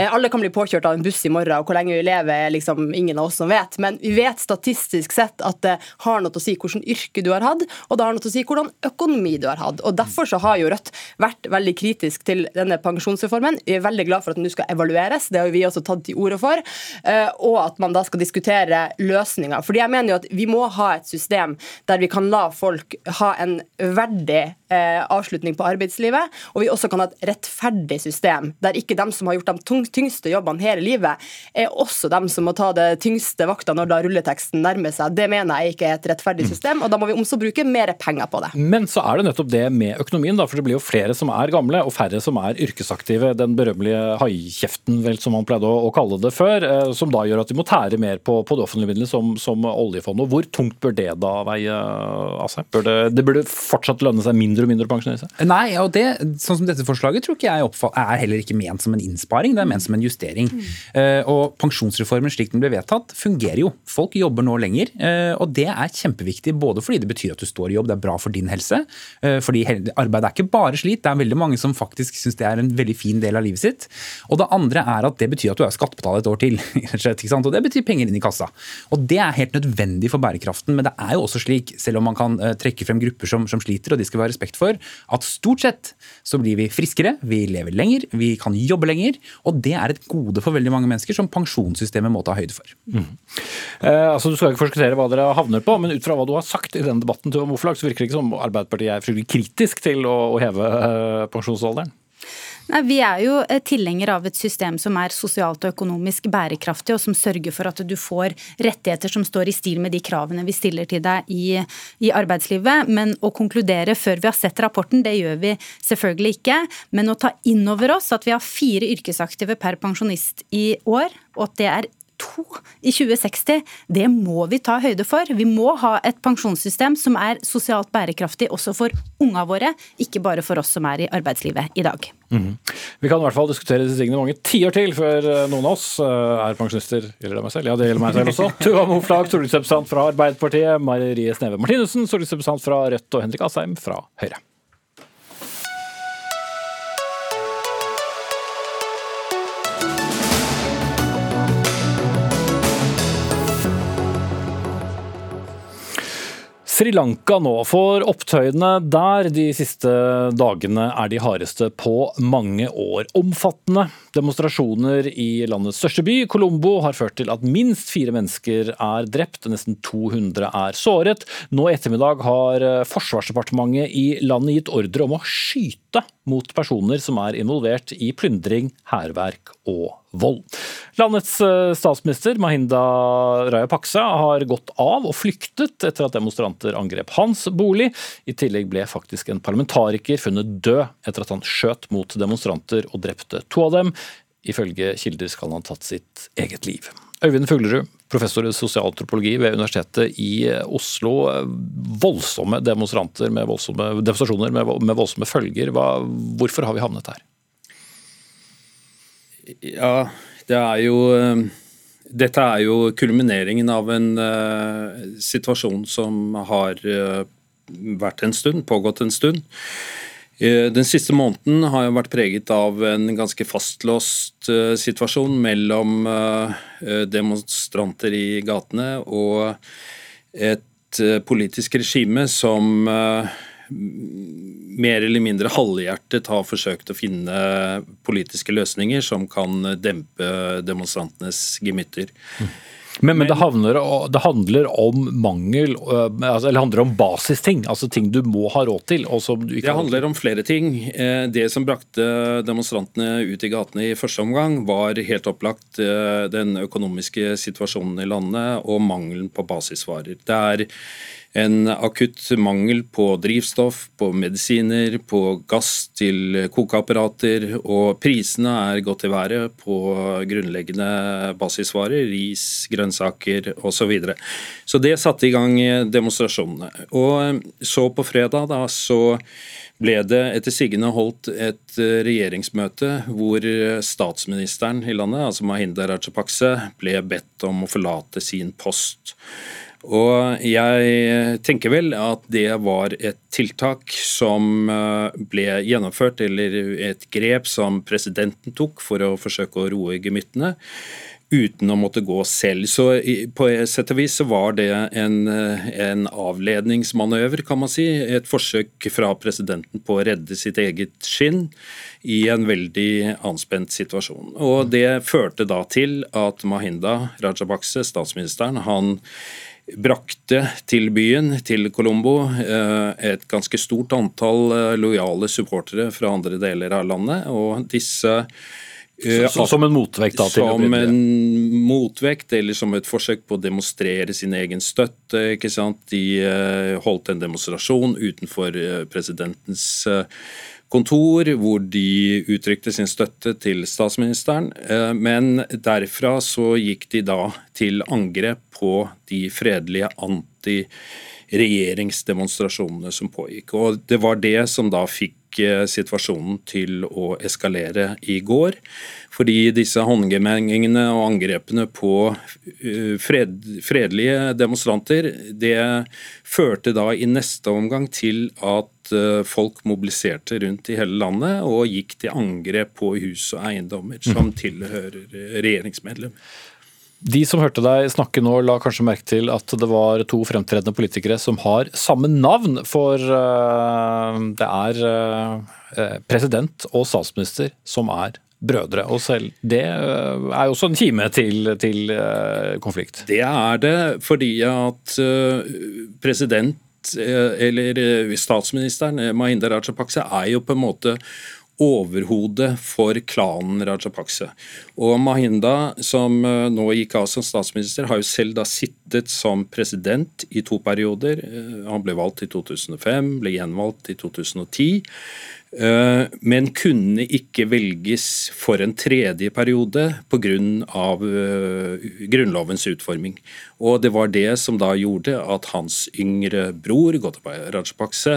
Alle kan bli påkjørt av en buss i morgen, og hvor lenge vi lever, er liksom ingen av oss som vet. Men vi vet statistisk sett at det har noe å si hvilket yrke du har hatt, og det har noe å si hvordan økonomi du har hatt. Og Derfor så har jo Rødt vært veldig kritisk til denne pensjonsreformen. Vi er veldig glad for at den nå skal evalueres, det har vi også tatt til orde for. eh, Og at man da skal diskutere løsninger. Fordi jeg mener jo at vi må ha et system der vi kan la folk ha en verdig eh, avslutning på arbeidslivet, og vi også kan ha et rettferdig system der ikke dem som har gjort de tyngste jobbene hele livet, er også dem som må ta det tyngste vakta når da rulleteksten nærmer seg. Det mener jeg ikke er et rettferdig system, og da må vi også bruke mer penger på det. Men så er det nettopp det med økonomien, da, for det blir jo flere som er gamle og færre som er yrkesaktive. Den berømmelige haikjeften, vel, som man pleide å, å kalle det før, eh, som da gjør at de må tære mer på, på det offentlige middelet, som, som oljefondet. Hvor tungt bør det da veie, Asheim? Bør det, det burde fortsatt lønne seg mindre og mindre å pensjonere seg? Nei, og det, sånn som dette forslaget tror ikke jeg oppfall, er heller ikke ment som en innsparing, det er ment som en justering. Eh, og pensjonsreformen slik den ble vedtatt, fungerer jo. Folk jobber nå lenger, eh, og det er kjempeviktig både fordi det betyr at du står i jobb, det er bra for din helse, eh, fordi hel- arbeid er ikke bare slit, det er veldig mange som faktisk syns det er en veldig fin del av livet sitt. Og det andre er at det betyr at du er skattebetaler et år til, [LAUGHS] og det betyr penger inn i kassa. Og det er helt nødvendig for bærekraften, men det er jo også slik, selv om man kan eh, trekke frem grupper som, som sliter, og de skal vi ha respekt for, at stort sett så blir vi friskere, vi lever lenger, vi kan jobbe lenger, og det er et gode for veldig mange mennesker som pensjonssystemet må ta høyde for. Eh, altså, Du skal ikke forskuttere hva dere havner på, men ut fra hva du har sagt i denne debatten til Homoflag, så virker det ikke som Arbeiderpartiet er fryktelig kritisk til å, å heve eh, pensjonsalderen. Nei, Vi er jo eh, tilhenger av et system som er sosialt og økonomisk bærekraftig, og som sørger for at du får rettigheter som står i stil med de kravene vi stiller til deg i, i arbeidslivet. Men å konkludere før vi har sett rapporten, det gjør vi selvfølgelig ikke. Men å ta inn over oss at vi har fire yrkesaktive per pensjonist i år, og at det er to i 2060, det må vi ta høyde for. Vi må ha et pensjonssystem som er sosialt bærekraftig også for unga våre, ikke bare for oss som er i arbeidslivet i dag. Vi kan i hvert fall diskutere disse tingene mange tiår til før eh, noen av oss eh, er pensjonister. Gjelder det meg selv? Ja, det gjelder meg selv også. [LAUGHS] Tuva Moflag, stortingsrepresentant fra Arbeiderpartiet. Marie Sneve Martinussen, stortingsrepresentant fra Rødt. Og Henrik Asheim fra Høyre. Sri Lanka nå, for opptøyene der de siste dagene er de hardeste på mange år. Omfattende demonstrasjoner i landets største by, Colombo, har ført til at minst fire mennesker er drept, nesten 200 er såret. Nå i ettermiddag har Forsvarsdepartementet i landet gitt ordre om å skyte mot personer som er involvert i plyndring, hærverk og vold. Landets eh, statsminister Mahinda Rajapaksa har gått av og flyktet etter at demonstranter angrep hans bolig. I tillegg ble faktisk en parlamentariker funnet død etter at han skjøt mot demonstranter og drepte to av dem. Ifølge kilder skal han ha tatt sitt eget liv. Øyvind Fuglerud, professor i sosialantropologi ved Universitetet i Oslo. Voldsomme demonstranter med voldsomme, demonstrasjoner med voldsomme følger. Hva, hvorfor har vi havnet her? Ja, det er jo eh, Dette er jo kulmineringen av en uh, situasjon som har uh, vært en stund, pågått en stund. Eh, Den siste måneden har jo vært preget av en ganske fastlåst situasjon mellom demonstranter i gatene og et politisk regime som mer eller mindre halvhjertet har forsøkt å finne politiske løsninger som kan dempe demonstrantenes gemytter. Men, men det, handler, det handler om mangel, altså, eller det handler om basisting. Altså ting du må ha råd til. Det handler om flere ting. Eh, Det som brakte demonstrantene ut i gatene i første omgang, var helt opplagt eh, den økonomiske situasjonen i landet og mangelen på basisvarer. Det er en akutt mangel på drivstoff, på medisiner, på gass til kokeapparater, og prisene er gått i været på grunnleggende basisvarer, ris, grønnsaker osv. Så, videre. så det satte i gang demonstrasjonene. Og så på fredag da, så ble det etter sigende holdt et regjeringsmøte hvor statsministeren i landet, altså Mahinda Rajapakse, ble bedt om å forlate sin post. Og jeg tenker vel at det var et tiltak som eh, ble gjennomført, eller et grep som presidenten tok for å forsøke å roe gemyttene uten å måtte gå selv. Så på sett og vis så var det en, en, avledningsmanøver, kan man si. Et forsøk fra presidenten på å redde sitt eget skinn i en veldig anspent situasjon. Og det førte da til at Mahinda Rajabakse, statsministeren, han brakte til byen, til Colombo, eh, et ganske stort antall eh, lojale supportere fra andre deler av landet. og disse eh, så, som en motvekt? da til Som en motvekt, eller som et forsøk på å demonstrere sin egen støtte. ikke sant? De holdt en demonstrasjon utenfor presidentens kontor, hvor de uttrykte sin støtte til statsministeren. Men derfra så gikk de da til angrep på de fredelige anti-regjeringsdemonstrasjonene som pågikk. Og Det var det som da fikk eh, situasjonen til å eskalere i går. Fordi disse håndgemengingene og angrepene på eh, fred, fredelige demonstranter, det førte da i neste omgang til at eh, folk mobiliserte rundt i hele landet og gikk til angrep på hus og eiendommer som tilhører regjeringsmedlem. De som hørte deg snakke nå, la kanskje merke til at det var to fremtredende politikere som har samme navn, for eh, det er president og statsminister som er brødre. Og selv det eh, er jo også en kime til, til konflikt. Det er det, fordi at president eller statsministeren, Mahinda Rajapaksa, er jo på en måte overhodet for klanen Rajapakse. Og Mahinda, som nå gikk av som statsminister, har jo selv da sittet som president i to perioder. Han ble valgt i 2005, ble gjenvalgt i 2010. Eh, men kunne ikke velges for en tredje periode pga. grunnlovens utforming. Og det var det som da gjorde at hans yngre bror, Gotabay Rajapakse,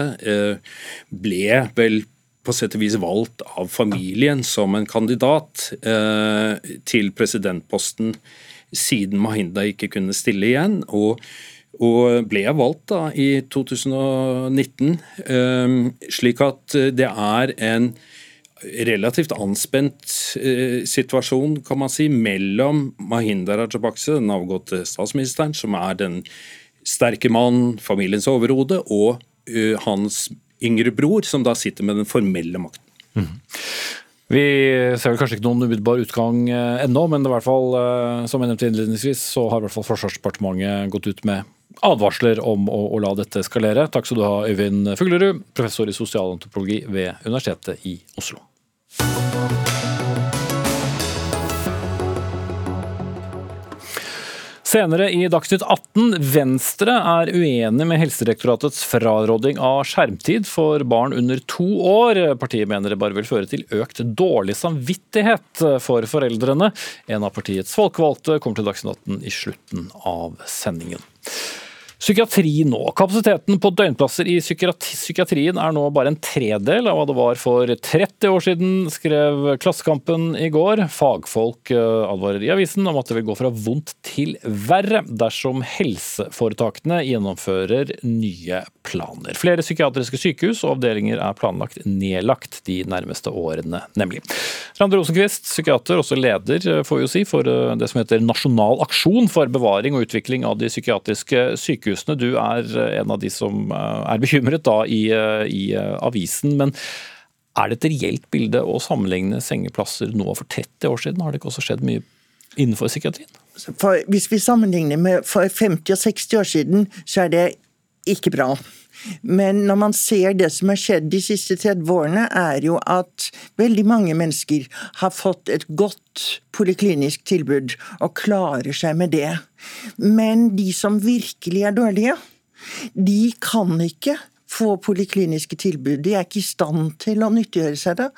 ble vel på sett og vis valgt av familien som en kandidat eh, til presidentposten siden Mahinda ikke kunne stille igjen. Og, og ble valgt da i 2019. Eh, slik at det er en relativt anspent eh, situasjon kan man si, mellom Mahinda Rajapakse, den avgåtte statsministeren, som er den sterke mann, familiens overhode, og uh, hans yngre bror, som da sitter med den formelle makten. Mm. Vi ser vel kanskje ikke noen umiddelbar utgang eh, ennå, men i hvert fall, eh, som jeg nevnte innledningsvis, så har i hvert fall Forsvarsdepartementet gått ut med advarsler om å, å la dette eskalere. Takk skal du ha, Øyvind Fuglerud, professor i sosialantropologi ved Universitetet i Oslo. Senere i Dagsnytt 18, Venstre er uenig med Helsedirektoratets fraråding av skjermtid for barn under to år. Partiet mener det bare vil føre til økt dårlig samvittighet for foreldrene. En av partiets folkevalgte kommer til Dagsnytt 18 i slutten av sendingen. Psykiatri nå. Kapasiteten på døgnplasser i psykiatrien er nå bare en tredel av hva det var for 30 år siden, skrev Klassekampen i går. Fagfolk eh, advarer i avisen om at det vil gå fra vondt til verre dersom helseforetakene gjennomfører nye planer. Flere psykiatriske sykehus og avdelinger er planlagt nedlagt de nærmeste årene, nemlig. Rande Rosenquist, psykiater, også leder får vi jo si, for eh, det som heter Nasjonal aksjon for bevaring og utvikling av de psykiatriske sykehusene sykehusene. Du er eh, en av de som eh, er bekymret da i, eh, i avisen. men er det et reelt bilde å sammenligne sengeplasser nå for 30 år siden? Har det ikke også skjedd mye innenfor psykiatrien? For hvis vi sammenligner med for 50 og 60 år siden, så er det ikke bra. Men når man ser det som har skjedd de siste 30 årene, er jo at veldig mange mennesker har fått et godt poliklinisk tilbud og klarer seg med det. Men de som virkelig er dårlige, De kan ikke få polikliniske tilbud. De er ikke i stand til å nyttiggjøre seg det.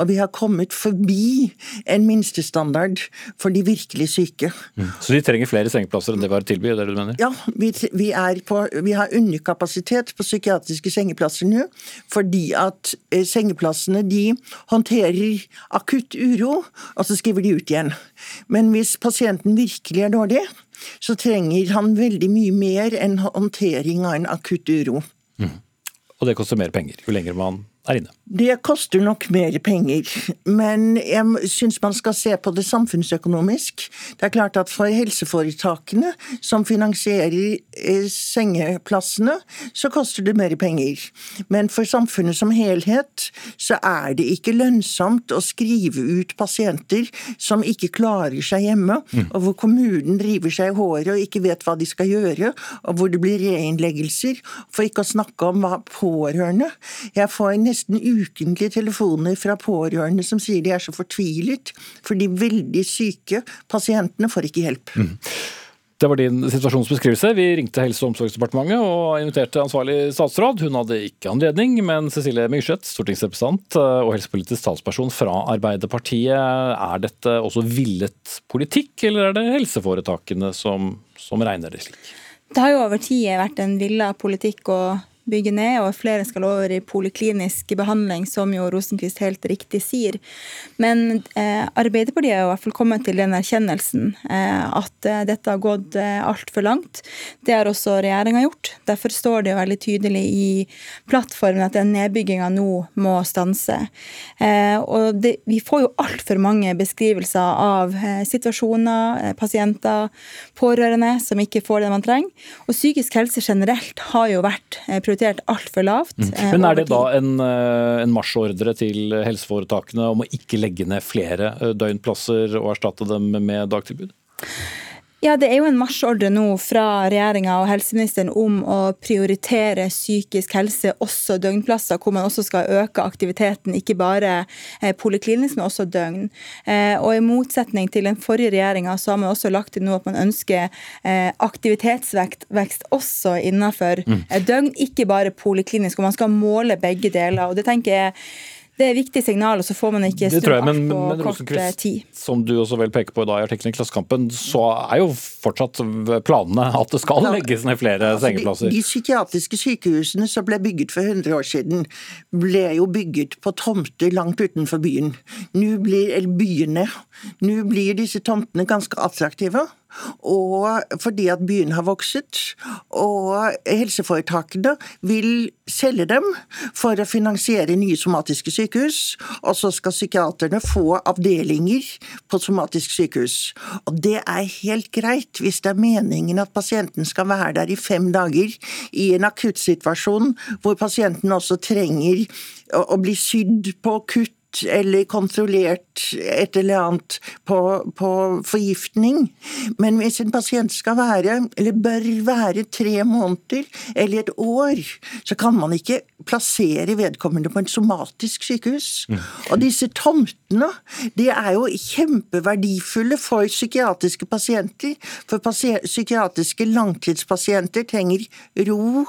Og vi har kommet forbi en minstestandard for de virkelig syke. Mm. Så de trenger flere sengeplasser enn det vi har tilby? det du mener? Ja, vi, vi, på, vi har underkapasitet på psykiatriske sengeplasser nå. Fordi at eh, sengeplassene de håndterer akutt uro, og så skriver de ut igjen. Men hvis pasienten virkelig er dårlig, så trenger han veldig mye mer enn håndtering av en akutt uro. Mm. Og det koster mer penger jo lenger man er inne. Det koster nok mer penger, men jeg syns man skal se på det samfunnsøkonomisk. Det er klart at for helseforetakene, som finansierer eh, sengeplassene, så koster det mer penger. Men for samfunnet som helhet så er det ikke lønnsomt å skrive ut pasienter som ikke klarer seg hjemme, mm. og hvor kommunen driver seg i håret og ikke vet hva de skal gjøre, og hvor det blir reinnleggelser, for ikke å snakke om hva pårørende. Jeg får nesten ukentlige telefoner fra pårørende som sier de er så fortvilet, for de veldig syke pasientene får ikke hjelp. Mm. Det var din situasjonsbeskrivelse. Vi ringte Helse- og omsorgsdepartementet og inviterte ansvarlig statsråd. Hun hadde ikke anledning, men Cecilie Myrseth, stortingsrepresentant og helsepolitisk talsperson fra Arbeiderpartiet. Er dette også villet politikk, eller er det helseforetakene som, som regner det slik? Det har jo over tid vært en villa politikk å bygge ned, og flere skal over i poliklinisk behandling, som jo Rosenquist helt riktig sier. Men eh, Arbeiderpartiet har i hvert fall kommet til den erkjennelsen eh, at eh, dette har gått eh, altfor langt. Det har også regjeringa gjort. Derfor står det jo veldig tydelig i plattformen at den nedbygginga nå må stanse. Eh, og det, vi får jo altfor mange beskrivelser av eh, situasjoner, eh, pasienter, pårørende som ikke får det man trenger. Og psykisk helse generelt har jo vært prioritert prioritert altfor lavt. Mm. Eh, Men er det da en, eh, en marsjordre til helseforetakene om å ikke legge ned flere eh, døgnplasser og erstatte dem med dagtilbud? Ja, Det er jo en marsjordre nå fra regjeringa og helseministeren om å prioritere psykisk helse, også døgnplasser, hvor man også skal øke aktiviteten, ikke bare eh, poliklinisk, men også døgn. Eh, og I motsetning til den forrige regjeringa, har man også lagt til nå at man ønsker eh, aktivitetsvekst også innenfor mm. døgn, ikke bare poliklinisk. og Man skal måle begge deler. og det tenker jeg det er viktige signaler, så får man ikke snu alt på men, kort eh, tid. Som du også vel peker på i dag i artikkelen i Klassekampen, så er jo fortsatt planene at det skal legges ned flere altså, sengeplasser. De, de, psykiatriske sykehusene som ble bygget for 100 år siden, ble jo bygget på tomter langt utenfor byen. Nå blir, eller byene. Nå blir disse tomtene ganske attraktive. Og fordi at byen har vokset, og helseforetakene vil selge dem for å finansiere nye somatiske sykehus. Og så skal psykiaterne få avdelinger på somatisk sykehus. Og det er helt greit hvis det er meningen at pasienten skal være der i fem dager i en akuttsituasjon hvor pasienten også trenger å bli sydd på kutt eller kontrollert et eller annet på, på, forgiftning. Men hvis en pasient skal være, eller bør være, tre måneder eller et år, så kan man ikke plassere vedkommende på en somatisk sykehus. Mm. Og disse tomtene de er jo kjempeverdifulle for psykiatriske pasienter. For psykiatriske langtidspasienter trenger ro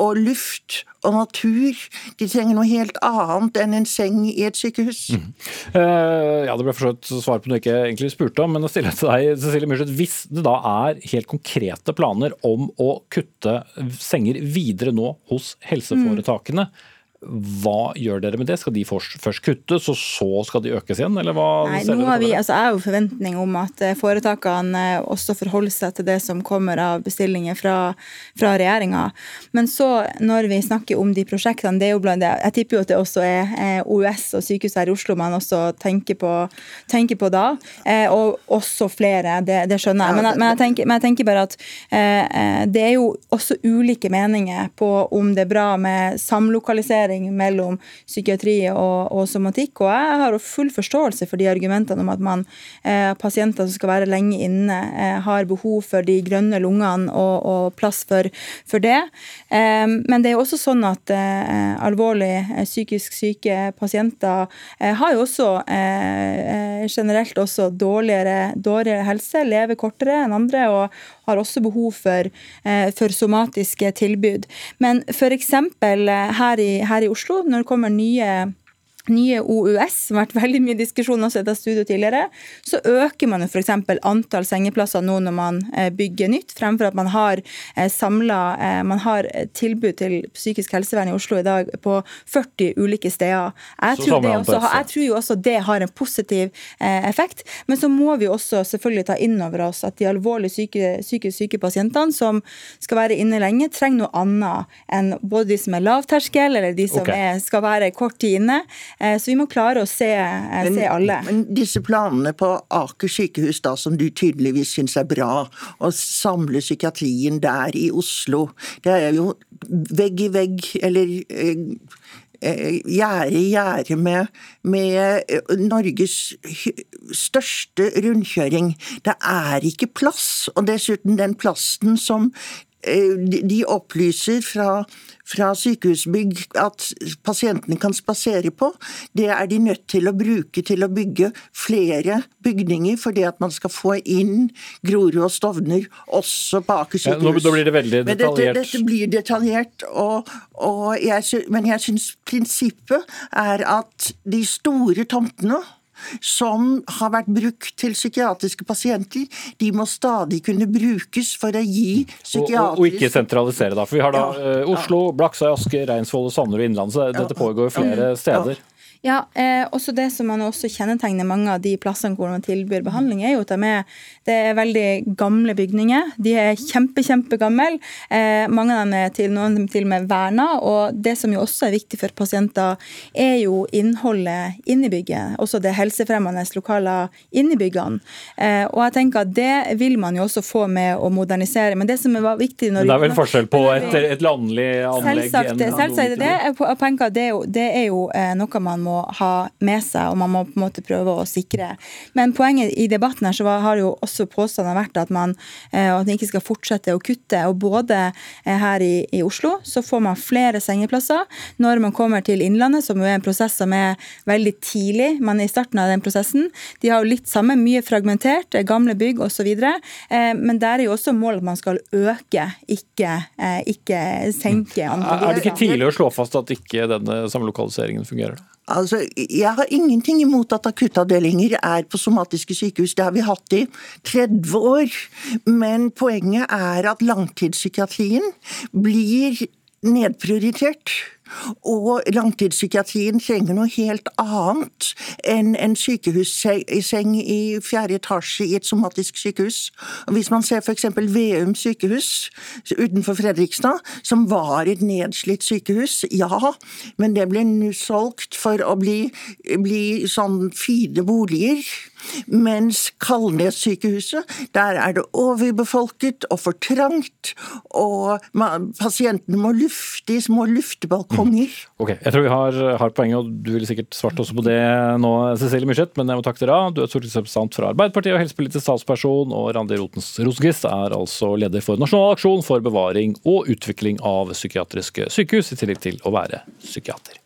og luft og natur. De trenger noe helt annet enn en seng i et sykehus. Mm. Uh, ja, Det ble forsøkt svar på noe jeg ikke egentlig spurte om, men å stille til deg, Cecilie Myrseth. Hvis det da er helt konkrete planer om å kutte senger videre nå hos helseforetakene, mm hva gjør dere med det? Skal de først kuttes, og så skal de økes igjen? Eller hva Nei, nå har vi, altså, Jeg har jo forventning om at eh, foretakene eh, også forholder seg til det som kommer av bestillinger fra, fra regjeringa. Men så, når vi snakker om de prosjektene, det er jo blant det, jeg tipper jo at det også er eh, OUS og sykehuset her i Oslo man også tenker på, tenker på da. og også flere, det, det skjønner jeg. Men, men, jeg tenker, men, jeg tenker, bare at det er jo også ulike meninger på om det er bra med samlokalisering sammenheng mellom psykiatri og, og, somatikk. Og jeg har full forståelse for de argumentene om at man, eh, pasienter som skal være lenge inne, eh, har behov for de grønne lungene og, og plass for, for det. Eh, men det er også sånn at eh, alvorlig eh, psykisk syke pasienter eh, har jo også generelt også dårligere, dårligere helse, lever kortere enn andre. og har også behov for, for somatiske tilbud. Men f.eks. Her, i, her i Oslo, når det kommer nye nye OUS, som har vært veldig mye diskusjon også etter studio tidligere, så øker man jo f.eks. antall sengeplasser nå når man eh, bygger nytt, fremfor at man har eh, samla eh, Man har tilbud til psykisk helsevern i Oslo i dag på 40 ulike steder. Jeg, tror, også, jeg tror, jo også det har en positiv effekt, men så må vi også selvfølgelig ta inn over oss at de alvorlig syke, psykisk syke pasientene som skal være inne lenge, trenger noe annet enn både de som er lavterskel, eller de som okay. er, skal være kort tid inne. Eh, så vi må klare å se, eh, se alle. Men disse planene på Aker sykehus, da, som du tydeligvis syns er bra, å samle psykiatrien der i Oslo, det er jo vegg i vegg, eller eh, gjerde i gjerde med, med, Norges største rundkjøring. Det er ikke plass, og dessuten den plassen som de opplyser fra fra sykehusbygg at pasientene kan spasere på, det er de nødt til å bruke til å bygge flere bygninger, fordi at man skal få inn Grorud og Stovner også på Aker sykehus. Ja, nå blir det veldig detaljert. Dette, dette, blir detaljert, og, og jeg, men jeg syns prinsippet er at de store tomtene som har vært brukt til psykiatriske pasienter, de må stadig kunne brukes for å gi psykiatrisk Og, og, og ikke sentralisere, da. For vi har da ja, uh, Oslo, Blaksøy, Asker, Reinsvoll, Sandnes og Innlandet. Dette pågår flere steder. Ja, eh, også Det som man også kjennetegner mange av de plassene hvor man tilbyr behandling, er jo at de er, det er veldig gamle bygninger. De er kjempe, kjempegamle. Eh, mange av dem er til, noen dem til og med verna. Og det som jo også er viktig for pasienter, er jo innholdet inni bygget. Også det helsefremmende lokaler inni byggene. Eh, og jeg tenker at det vil man jo også få med å modernisere. Men det som var viktig når Det er vel forskjell på et, et landlig anlegg? Selvsagt. selvsagt det, jeg det, er jo, det er jo eh, noe man må ha med seg, og man må på en måte prøve å sikre. Men poenget i debatten her så har jo også påstanden vært at man, eh, at man ikke skal fortsette å kutte. og Både eh, her i, i, Oslo så får man flere sengeplasser. Når man kommer til Innlandet, som jo er en prosess som er veldig tidlig, man er i starten av den prosessen, de har jo litt samme, mye fragmentert, eh, gamle bygg osv. Men der er jo også målet at man skal øke, ikke, ikke senke. Andre. Er det ikke tidlig å slå fast at ikke denne samlokaliseringen fungerer? Altså, Jeg har ingenting imot at akuttavdelinger er på somatiske sykehus, det har vi hatt i 30 år. Men poenget er at langtidspsykiatrien blir nedprioritert. Og langtidspsykiatrien trenger noe helt annet enn en sykehusseng i fjerde etasje i et somatisk sykehus. Hvis man ser f.eks. Veum sykehus utenfor Fredrikstad, som var et nedslitt sykehus, ja, men det ble nå solgt for å bli, bli sånn fine boliger. Mens Kalnes-sykehuset, der er det overbefolket og for trangt, og pasientene må lufte i små luftebalkonger. Mm. Ok, Jeg tror vi har, har poenget, og du ville sikkert svart også på det nå, Cecilie Myrseth, men jeg må takke dere. Du er stortingsrepresentant fra Arbeiderpartiet og helsepolitisk talsperson, og Randi Rotens Rosenquist er altså leder for Nasjonal aksjon for bevaring og utvikling av psykiatriske sykehus, i tillegg til å være psykiater.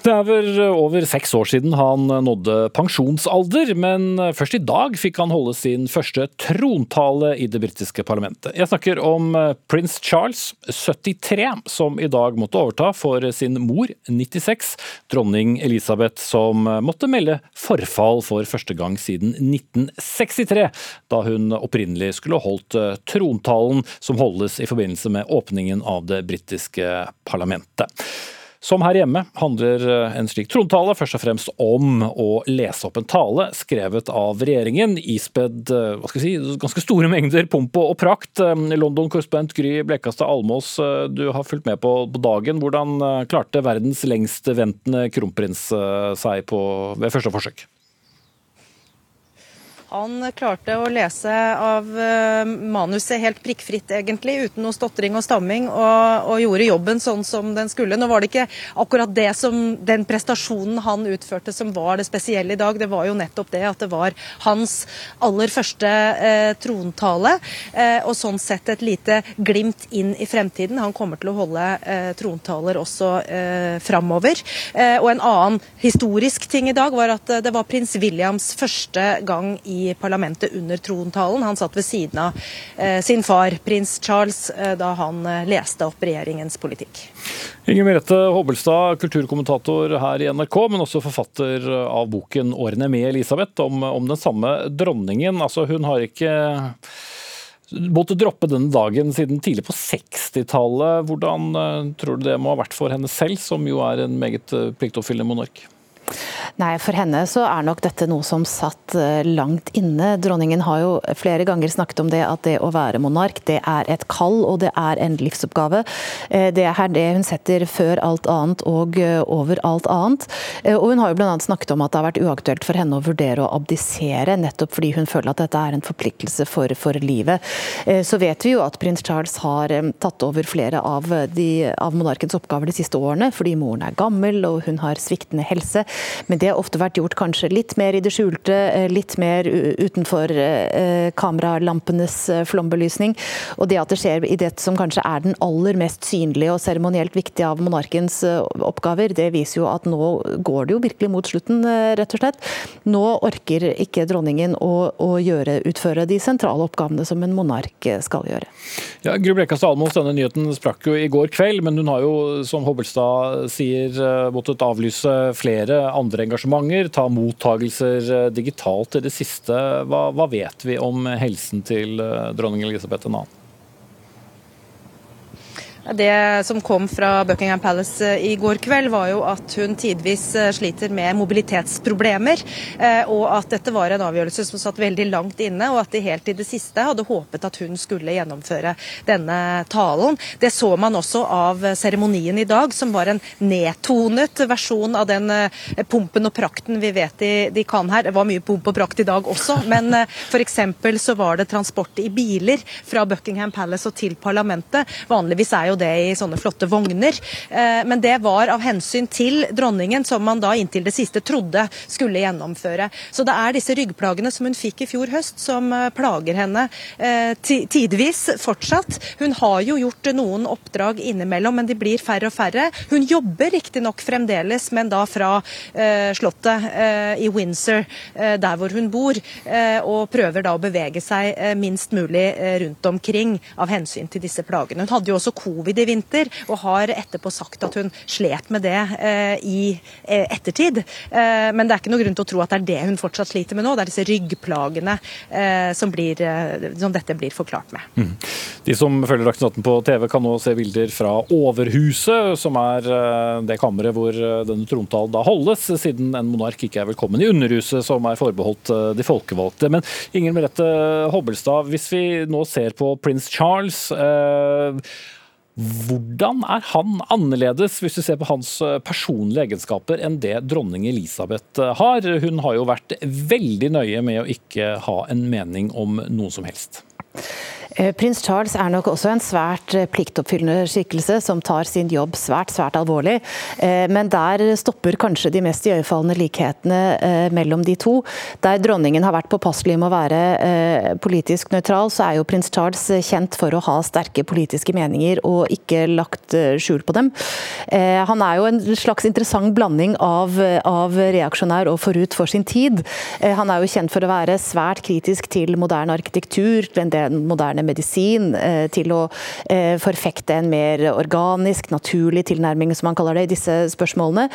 Det er vel over seks år siden han nådde pensjonsalder, men først i dag fikk han holde sin første trontale i det britiske parlamentet. Jeg snakker om prins Charles, 73, som i dag måtte overta for sin mor, 96, dronning Elisabeth, som måtte melde forfall for første gang siden 1963, da hun opprinnelig skulle holdt trontalen som holdes i forbindelse med åpningen av det britiske parlamentet. Som her hjemme handler eh, en slik trontale først og fremst om å lese opp en tale skrevet av regjeringen, ispedd eh, hva skal jeg si, ganske store mengder pomp og prakt. Eh, London-korrespondent Gry Blekastad Almås, du har fulgt med på, dagen. Hvordan klarte verdens lengstventende kronprins seg på, ved første forsøk? Han klarte å lese av uh, manuset helt prikkfritt, egentlig, uten noe stotring og stamming, og, og, gjorde jobben sånn som den skulle. Nå var det ikke akkurat det som, den prestasjonen han utførte som var det spesielle i dag, det var jo nettopp det at det var hans aller første eh, trontale, eh, og sånn sett et lite glimt inn i fremtiden. Han kommer til å holde trontaler også framover. og en annen historisk ting i dag var at det var prins Williams første gang i parlamentet under trontalen. Han satt ved siden av eh, sin far, prins Charles, eh, da han eh, leste opp regjeringens politikk. Inger Merete Hobbelstad, kulturkommentator her i NRK, men også forfatter av boken 'Årene med Elisabeth', om, om den samme dronningen. Altså, hun har ikke måtte droppe denne dagen siden tidlig på 60-tallet. Hvordan tror du det må ha vært for henne selv, som jo er en meget pliktoppfyllende monark? Nei, For henne så er nok dette noe som satt eh, langt inne. Dronningen har jo flere ganger snakket om det at det å være monark det er et kall og det er en livsoppgave. Eh, det er det hun setter før alt annet og eh, over alt annet. Og Hun har jo bl.a. snakket om at det har vært uaktuelt for henne å vurdere å abdisere, nettopp fordi hun føler at dette er en forpliktelse for, for livet. Så vet vi jo at prins Charles har tatt over flere av, de, av monarkens oppgaver de siste årene, fordi moren er gammel og hun har sviktende helse. Men det har ofte vært gjort kanskje litt mer i det skjulte, eh, litt mer utenfor eh, kameralampenes eh, flombelysning. Og det at det skjer i det som kanskje er den aller mest synlige og seremonielt viktige av monarkens oppgaver, det viser jo at nå går det jo virkelig mot slutten, rett og slett. Nå orker ikke dronningen å, å gjøre, utføre de sentrale oppgavene som en monark skal gjøre. Ja, Gru Blekastad Almås, denne nyheten sprakk jo i går kveld, men hun har jo, som Hobbelstad sier, måttet avlyse flere andre engasjementer, ta mottagelser eh, digitalt i det siste. Hva, hva vet vi om helsen til eh, dronning Elisabeth 2.? Det som kom fra Buckingham Palace eh, i går kveld, var jo at hun tidvis eh, sliter med mobilitetsproblemer. Eh, og at dette var en avgjørelse som satt veldig langt inne, og at de helt i det siste hadde håpet at hun skulle gjennomføre denne talen. Det så man også av seremonien i dag, som var en nedtonet versjon av den pumpen og prakten vi vet de, de kan her. Det var mye pump og prakt i dag også, men f.eks. så var det transport i biler fra Buckingham Palace og til parlamentet. Vanligvis er jo det i sånne flotte vogner. Eh, men det var av hensyn til dronningen, som man da inntil det siste trodde skulle gjennomføre. Så det er disse ryggplagene som hun fikk i fjor høst, som eh, plager henne eh, tidvis fortsatt. Hun har jo gjort noen oppdrag innimellom, men de blir færre og færre. Hun jobber riktignok fremdeles, men da fra slottet i Windsor, der hvor hun bor, og prøver da å bevege seg minst mulig rundt omkring av hensyn til disse plagene. Hun hadde jo også covid covid i vinter, og har etterpå sagt at hun slet med det eh, i eh, ettertid. Eh, men det er ikke noe grunn til å tro at det er det hun fortsatt sliter med nå. Det er disse ryggplagene eh, som, blir, eh, som, dette blir forklart med. Mm. De som følger Dagsnytt 18 på TV, kan nå se bilder fra Overhuset, som er eh, det kammeret hvor denne trontalen da holdes, siden en monark ikke er velkommen i Underhuset, som er forbeholdt de folkevalgte. Men Inger Merete Hobbelstad, hvis vi nå ser på prins Charles eh, hvordan er han annerledes, hvis du ser på hans eh, personlige egenskaper, enn det dronning Elisabeth eh, har? Hun har jo vært veldig nøye med å ikke ha en mening om noe som helst. Eh, prins Charles er nok også en svært eh, pliktoppfyllende skikkelse, som tar sin jobb svært svært alvorlig. Eh, men der stopper kanskje de mest iøynefallende likhetene mellom de to. Der dronningen har vært påpasselig med å være politisk nøytral, så er jo prins Charles kjent for å ha sterke politiske meninger og ikke lagt skjul på dem. Han er jo en slags interessant blanding av, av reaksjonær og forut for sin tid. Han er jo kjent for å være svært kritisk til moderne arkitektur, til en del moderne moderne medisin eh, til å eh, forfekte en mer organisk, naturlig tilnærming, som man kaller det, i disse spørsmålene.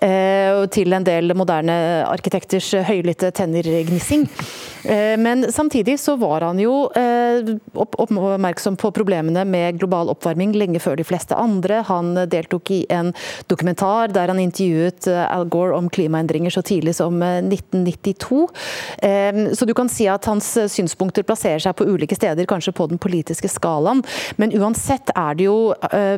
Eh, til en del moderne arkitekters høylytte tennergnissing. Men samtidig så var han jo oppmerksom på problemene med global oppvarming lenge før de fleste andre. Han deltok i en dokumentar der han intervjuet Al Gore om klimaendringer så tidlig som 1992. Så du kan si at hans synspunkter plasserer seg på ulike steder, kanskje kanskje på den politiske skalaen. Men uansett er det jo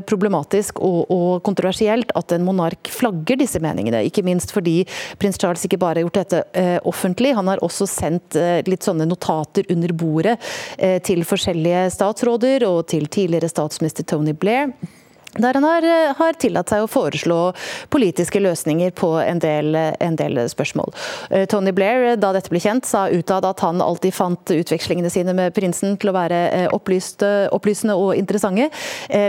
problematisk og, og kontroversielt at en monark flagger disse meningene. Ikke minst fordi prins Charles ikke bare har gjort dette offentlig, han har også sendt litt sånne notater under bordet til forskjellige statsråder og til tidligere statsminister Tony Blair der han har, eh, har, tillatt seg å foreslå politiske løsninger på en del, en del, spørsmål. Eh, Tony Blair, da dette ble kjent, sa utad at han alltid fant utvekslingene sine med prinsen til å være opplyste, opplysende og interessante,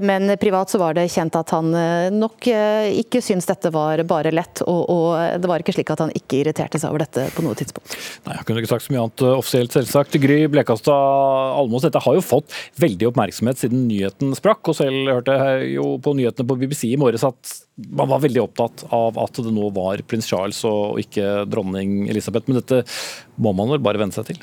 men privat så var det kjent at han nok ikke syntes dette var bare lett, og, og det var ikke slik at han ikke irriterte seg over dette på noe tidspunkt. Nei, Jeg kunne ikke sagt så mye annet offisielt, selvsagt. Gry Blekastad Almås, dette har jo fått veldig oppmerksomhet siden nyheten sprakk, og selv hørte jeg jo på nyhetene på BBC i morges at man var veldig opptatt av at det nå var prins Charles og ikke dronning Elisabeth. Men dette må man vel bare venne seg til?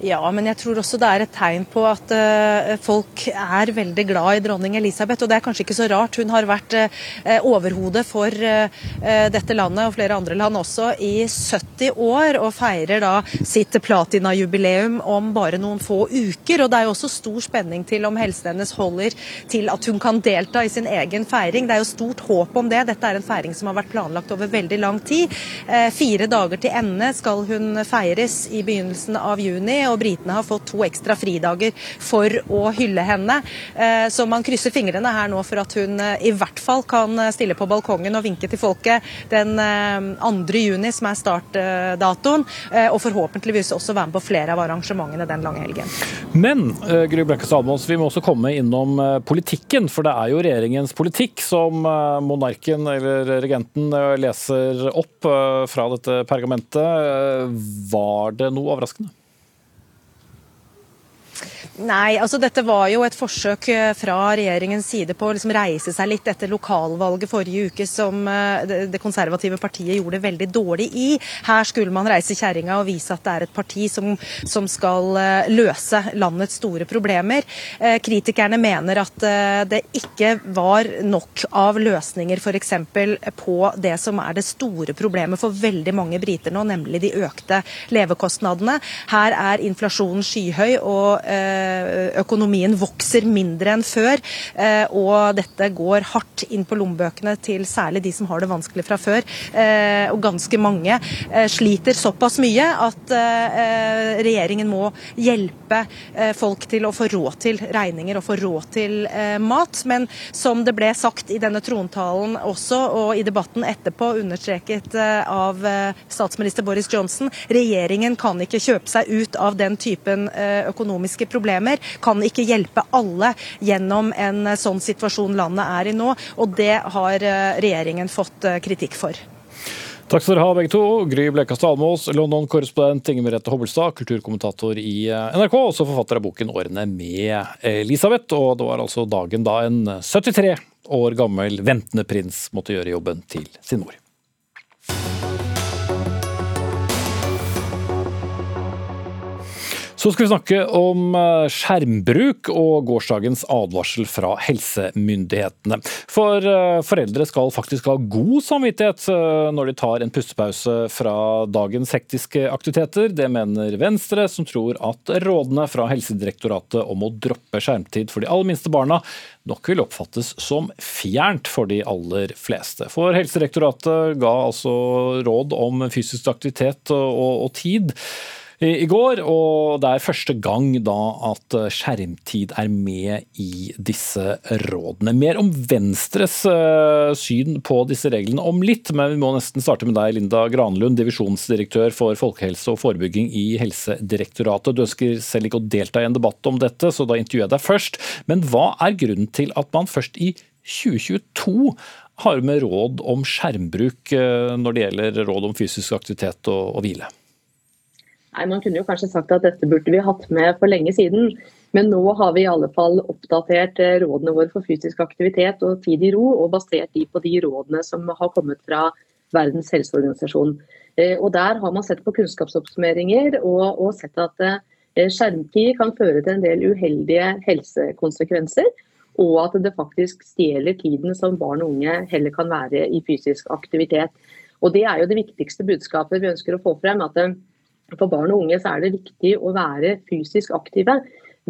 Ja, men jeg tror også det er et tegn på at uh, folk er veldig glad i dronning Elisabeth. Og det er kanskje ikke så rart. Hun har vært uh, overhodet for uh, dette landet og flere andre land også i 70 år, og feirer da sitt platinajubileum om bare noen få uker. Og det er jo også stor spenning til om helsen hennes holder til at hun kan delta i sin egen feiring. Det er jo stort håp om det. Dette er en feiring som har vært planlagt over veldig lang tid. Fire dager til ende skal hun feires i begynnelsen av juni og britene har fått to ekstra fridager for å hylle henne. Eh, så man krysser fingrene her nå for at hun eh, i hvert fall kan eh, stille på balkongen og vinke til folket den 2. juni, som er startdatoen, og forhåpentligvis også være med på flere av arrangementene den lange helgen. Men Gry Blanke Salmås, vi må også komme innom politikken, for det er jo regjeringens politikk som monarken eller regenten leser opp fra dette pergamentet. Var det noe overraskende? Nei, altså dette var jo et forsøk eh, fra regjeringens side på å liksom reise seg litt etter lokalvalget forrige uke, som eh, det konservative partiet gjorde veldig dårlig i. Her skulle man reise kjerringa og vise at det er et parti som, som skal eh, løse landets store problemer. Kritikerne mener at det ikke var nok av løsninger f.eks. på det som er det store problemet for veldig mange briter nå, nemlig de økte levekostnadene. Her er inflasjonen skyhøy. og økonomien vokser mindre enn før. Eh, og dette går hardt inn på lommebøkene til særlig de som har det vanskelig fra før. Eh, og ganske mange sliter såpass mye at regjeringen må hjelpe folk til å få råd til regninger og få råd til mat. Men som det ble sagt i denne trontalen også, og i debatten etterpå understreket av statsminister Boris Johnson, regjeringen kan ikke kjøpe seg ut av den typen økonomiske problemer problemer, kan ikke hjelpe alle gjennom en sånn situasjon landet er i nå. Og det har eh, regjeringen fått eh, kritikk for. Takk skal dere ha, begge to. Gry Blekastad Almås, London-korrespondent Inger Merete Hobbelstad, kulturkommentator i eh, NRK, og også forfatter av boken 'Årene med Elisabeth'. Og det var altså dagen da en 73 år gammel ventende prins måtte gjøre jobben til sin mor. Så skal vi snakke om eh, skjermbruk og gårsdagens advarsel fra helsemyndighetene. For eh, foreldre skal faktisk ha god samvittighet eh, når de tar en pustepause fra dagens hektiske aktiviteter. Det mener Venstre, som tror at rådene fra Helsedirektoratet om å droppe skjermtid for de aller minste barna nok vil oppfattes som fjernt for de aller fleste. For Helsedirektoratet ga altså råd om fysisk aktivitet og, og tid i går. Og det er første gang da at eh, skjermtid er med i disse rådene. Mer om Venstres eh, syn på disse reglene om litt, men vi må nesten starte med deg, Linda Granlund, divisjonsdirektør for folkehelse og forebygging i Helsedirektoratet. Du ønsker selv ikke å delta i en debatt om dette, så da intervjuer jeg deg først. Men hva er grunnen til at man først i 2022 har med råd om skjermbruk eh, når det gjelder råd om fysisk aktivitet og, og hvile? Nei, Man kunne jo kanskje sagt at dette burde vi hatt med for lenge siden. Men nå har vi i alle fall oppdatert eh, rådene våre for fysisk aktivitet og tid i ro, og basert de på de rådene som har kommet fra Verdens helseorganisasjon. Eh, og Der har man sett på kunnskapsoppsummeringer og, og sett at eh, skjermtid kan føre til en del uheldige helsekonsekvenser. Og at det faktisk stjeler tiden som barn og unge heller kan være i fysisk aktivitet. Og Det er jo det viktigste budskapet vi ønsker å få frem. at for barn og unge er det viktig å være fysisk aktive.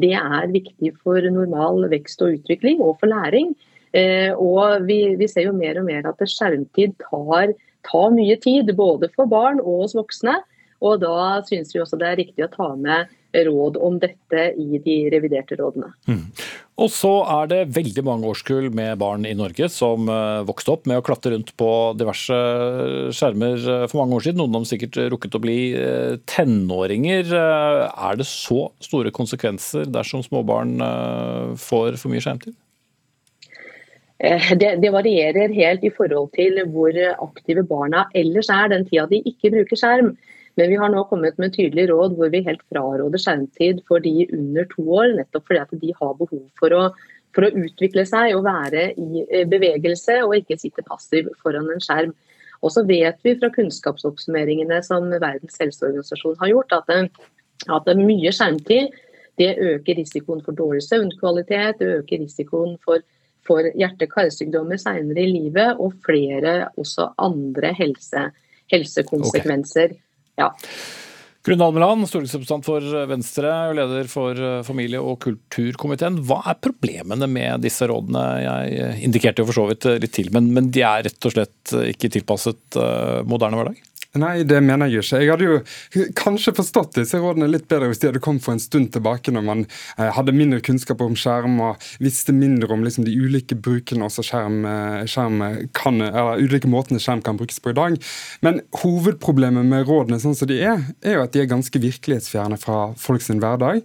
Det er viktig for normal vekst og utvikling, og for læring. Eh, og vi, vi, ser jo mer og mer at skjermtid tar, tar mye tid, både for barn og oss voksne. Og da syns vi også det er riktig å ta med råd om dette i de reviderte rådene. Mm. Og så er det veldig mange årskull med barn i Norge som uh, vokste opp med å klatre rundt på diverse skjermer uh, for mange år siden. Noen av dem sikkert rukket å bli tenåringer. er det så store konsekvenser dersom småbarn får for mye skjermtid? Det, det, varierer helt i forhold til hvor aktive barna ellers er den tida de ikke bruker skjerm. Men vi har nå kommet med tydelig råd hvor vi helt fraråder skjermtid for de under to år, nettopp fordi at de har behov for å, for å utvikle seg og være i eh, bevegelse og ikke sitte passiv foran en skjerm. Og så vet vi fra kunnskapsoppsummeringene som Verdens helseorganisasjon har gjort, at, det, at det mye skjermtid det øker risikoen for dårlig søvnkvalitet, det øker risikoen for, for hjerte-karsykdommer senere i livet og flere også andre helse, helsekonsekvenser. Okay. Ja. Grunde Almeland, stortingsrepresentant for Venstre og leder for familie- og kulturkomiteen. Hva er problemene med disse rådene? Jeg indikerte jo for så vidt litt til, men, men de er rett og slett ikke tilpasset moderne hverdag? Nei, det mener jeg ikke. Jeg hadde jo kanskje forstått disse rådene litt bedre hvis de hadde kommet for en stund tilbake, når man eh, hadde mindre kunnskap om skjerm og visste mindre om liksom, de ulike brukene også skjerm, eh, skjerm kan, eller ulike måtene skjerm kan brukes på i dag. Men hovedproblemet med rådene sånn som de er, er jo at de er ganske virkelighetsfjerne fra folks hverdag.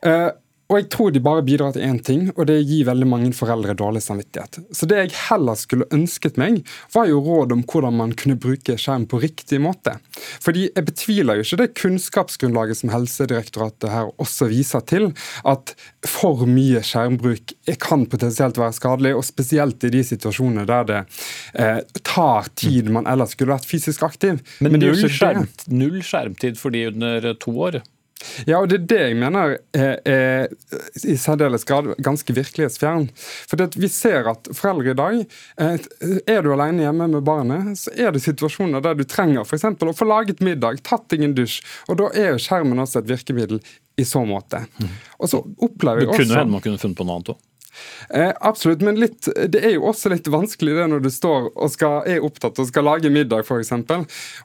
Uh, og jeg tror de bare bidrar til én ting, og det gir veldig mange foreldre dårlig samvittighet. Så det jeg heller skulle ønsket meg, var jo råd om hvordan man kunne bruke skjerm på riktig måte. Fordi jeg betviler jo ikke det kunnskapsgrunnlaget som Helsedirektoratet her også viser til, at for mye skjermbruk kan potensielt være skadelig, og spesielt i de situasjonene der det eh, tar tid man ellers skulle vært fysisk aktiv. Men, Men null, skjerm, null skjermtid for de under to år? Ja, og det er det jeg mener er, er i særdeles grad ganske virkelighetsfjern. For vi ser at foreldre i dag eh, Er du alene hjemme med barnet, så er det situasjoner der du trenger f.eks. å få laget middag, tatt deg en dusj, og da er jo skjermen også et virkemiddel i så måte. Mm. Og så opplever jeg også... Det kunne hende man kunne funnet på noe annet òg? Eh, absolutt, men litt, det er jo også litt vanskelig det når du står og skal, er opptatt og skal lage middag, f.eks.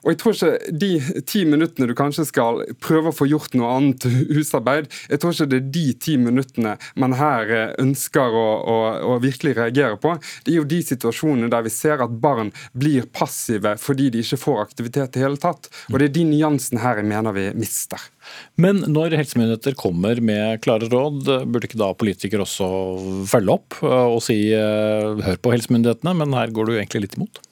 Og jeg tror ikke de ti minuttene du kanskje skal prøve å få gjort noe annet [LAUGHS] husarbeid, jeg tror ikke det er de ti minuttene man her eh, ønsker å, å, å virkelig reagere på. Det er jo de situasjonene der vi ser at barn blir passive fordi de ikke får aktivitet i hele tatt. Og det er de nyansene her jeg mener vi mister. Men når helsemyndigheter kommer med klare råd, burde ikke da politikere også følge opp og si eh, hør på helsemyndighetene, men her går du egentlig litt imot?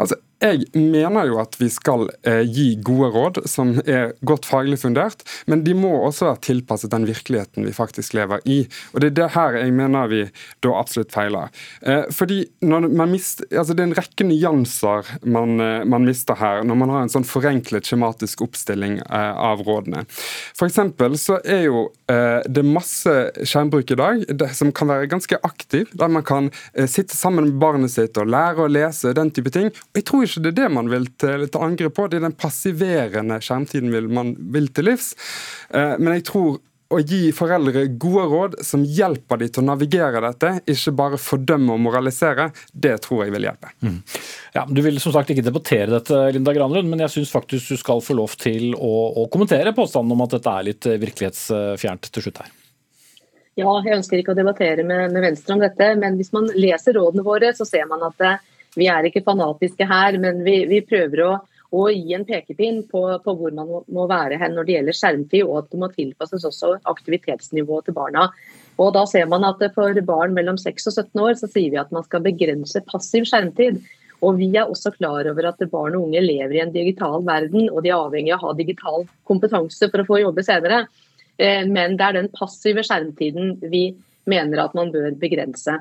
Altså, jeg mener jo at vi skal eh, gi gode råd som er godt faglig fundert, men de må også være tilpasset den virkeligheten vi faktisk lever i. Og Det er det her jeg mener vi da absolutt feiler. Eh, fordi mister, altså Det er en rekke nyanser man, eh, man, mister her når man har en sånn forenklet skjematisk oppstilling eh, av rådene. For så er jo eh, det masse skjermbruk i dag det, som kan være ganske aktiv, der man kan eh, sitte sammen med barnet sitt og lære å lese, den type ting. Og jeg tror ikke det er det man vil til, til angrep på. Det er den passiverende skjermtiden vil man vil til livs. Eh, men jeg tror å gi foreldre gode råd som hjelper dem til å navigere dette, ikke bare fordømme og moralisere, det tror jeg vil hjelpe. Mm. Ja, Du vil som sagt ikke debattere dette, Linda Granlund, men jeg syns faktisk du skal få lov til å, å kommentere påstanden om at dette er litt virkelighetsfjernt til slutt her. Ja, jeg ønsker ikke å debattere med, med Venstre om dette, men hvis man leser rådene våre, så ser man at det vi er ikke fanatiske her, men vi, vi prøver å, å, gi en pekepinn på, på hvor man må, være hen når det gjelder skjermtid, og at det må tilpasses også aktivitetsnivået til barna. Og da ser man at For barn mellom 6 og 17 år så sier vi at man skal begrense passiv skjermtid. Og Vi er også klar over at barn og unge lever i en digital verden, og de er avhengig av å ha digital kompetanse for å få jobbe senere. Eh, men det er den passive skjermtiden vi mener at man bør begrense.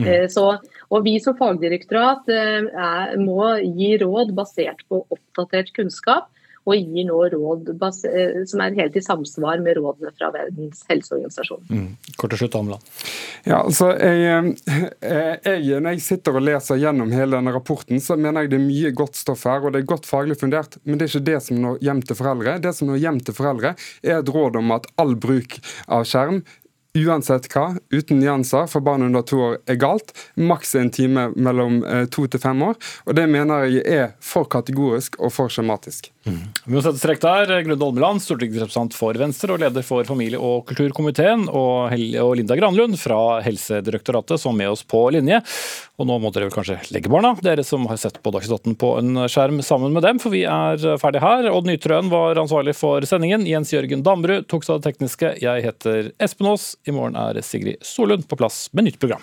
Mm. Eh, så, og Vi som fagdirektorat eh, er, må gi råd basert på oppdatert kunnskap. og gir nå råd eh, som er helt i samsvar med rådene fra Verdens helseorganisasjon. Mm. Kort til slutt, Amla. Ja, altså, jeg, eh, jeg, når jeg sitter og leser gjennom hele denne rapporten, så mener jeg det er mye godt stoff her, og det er godt faglig fundert. Men det er ikke det som når hjem til foreldre. Det som når hjem til foreldre, er et råd om at all bruk av skjerm uansett hva, uten nyanser, for barn under to år er galt. Maks en time mellom eh, to til fem år. Og det mener jeg er for kategorisk og for skjematisk. Mm. Vi må sette strekk der. Grunde Olmeland, stortingsrepresentant for Venstre og leder for familie- og kulturkomiteen, og, Linda Granlund fra Helsedirektoratet som er med oss på linje. Og nå må dere vel kanskje legge barna, dere som har sett på Dagsnytt 18 på en skjerm sammen med dem, for vi er ferdige her. Odd Nytrøen var ansvarlig for sendingen. Jens Jørgen Dambrud tok seg av det tekniske. Jeg heter Espen Aas. I morgen er Sigrid Solund på plass med nytt program.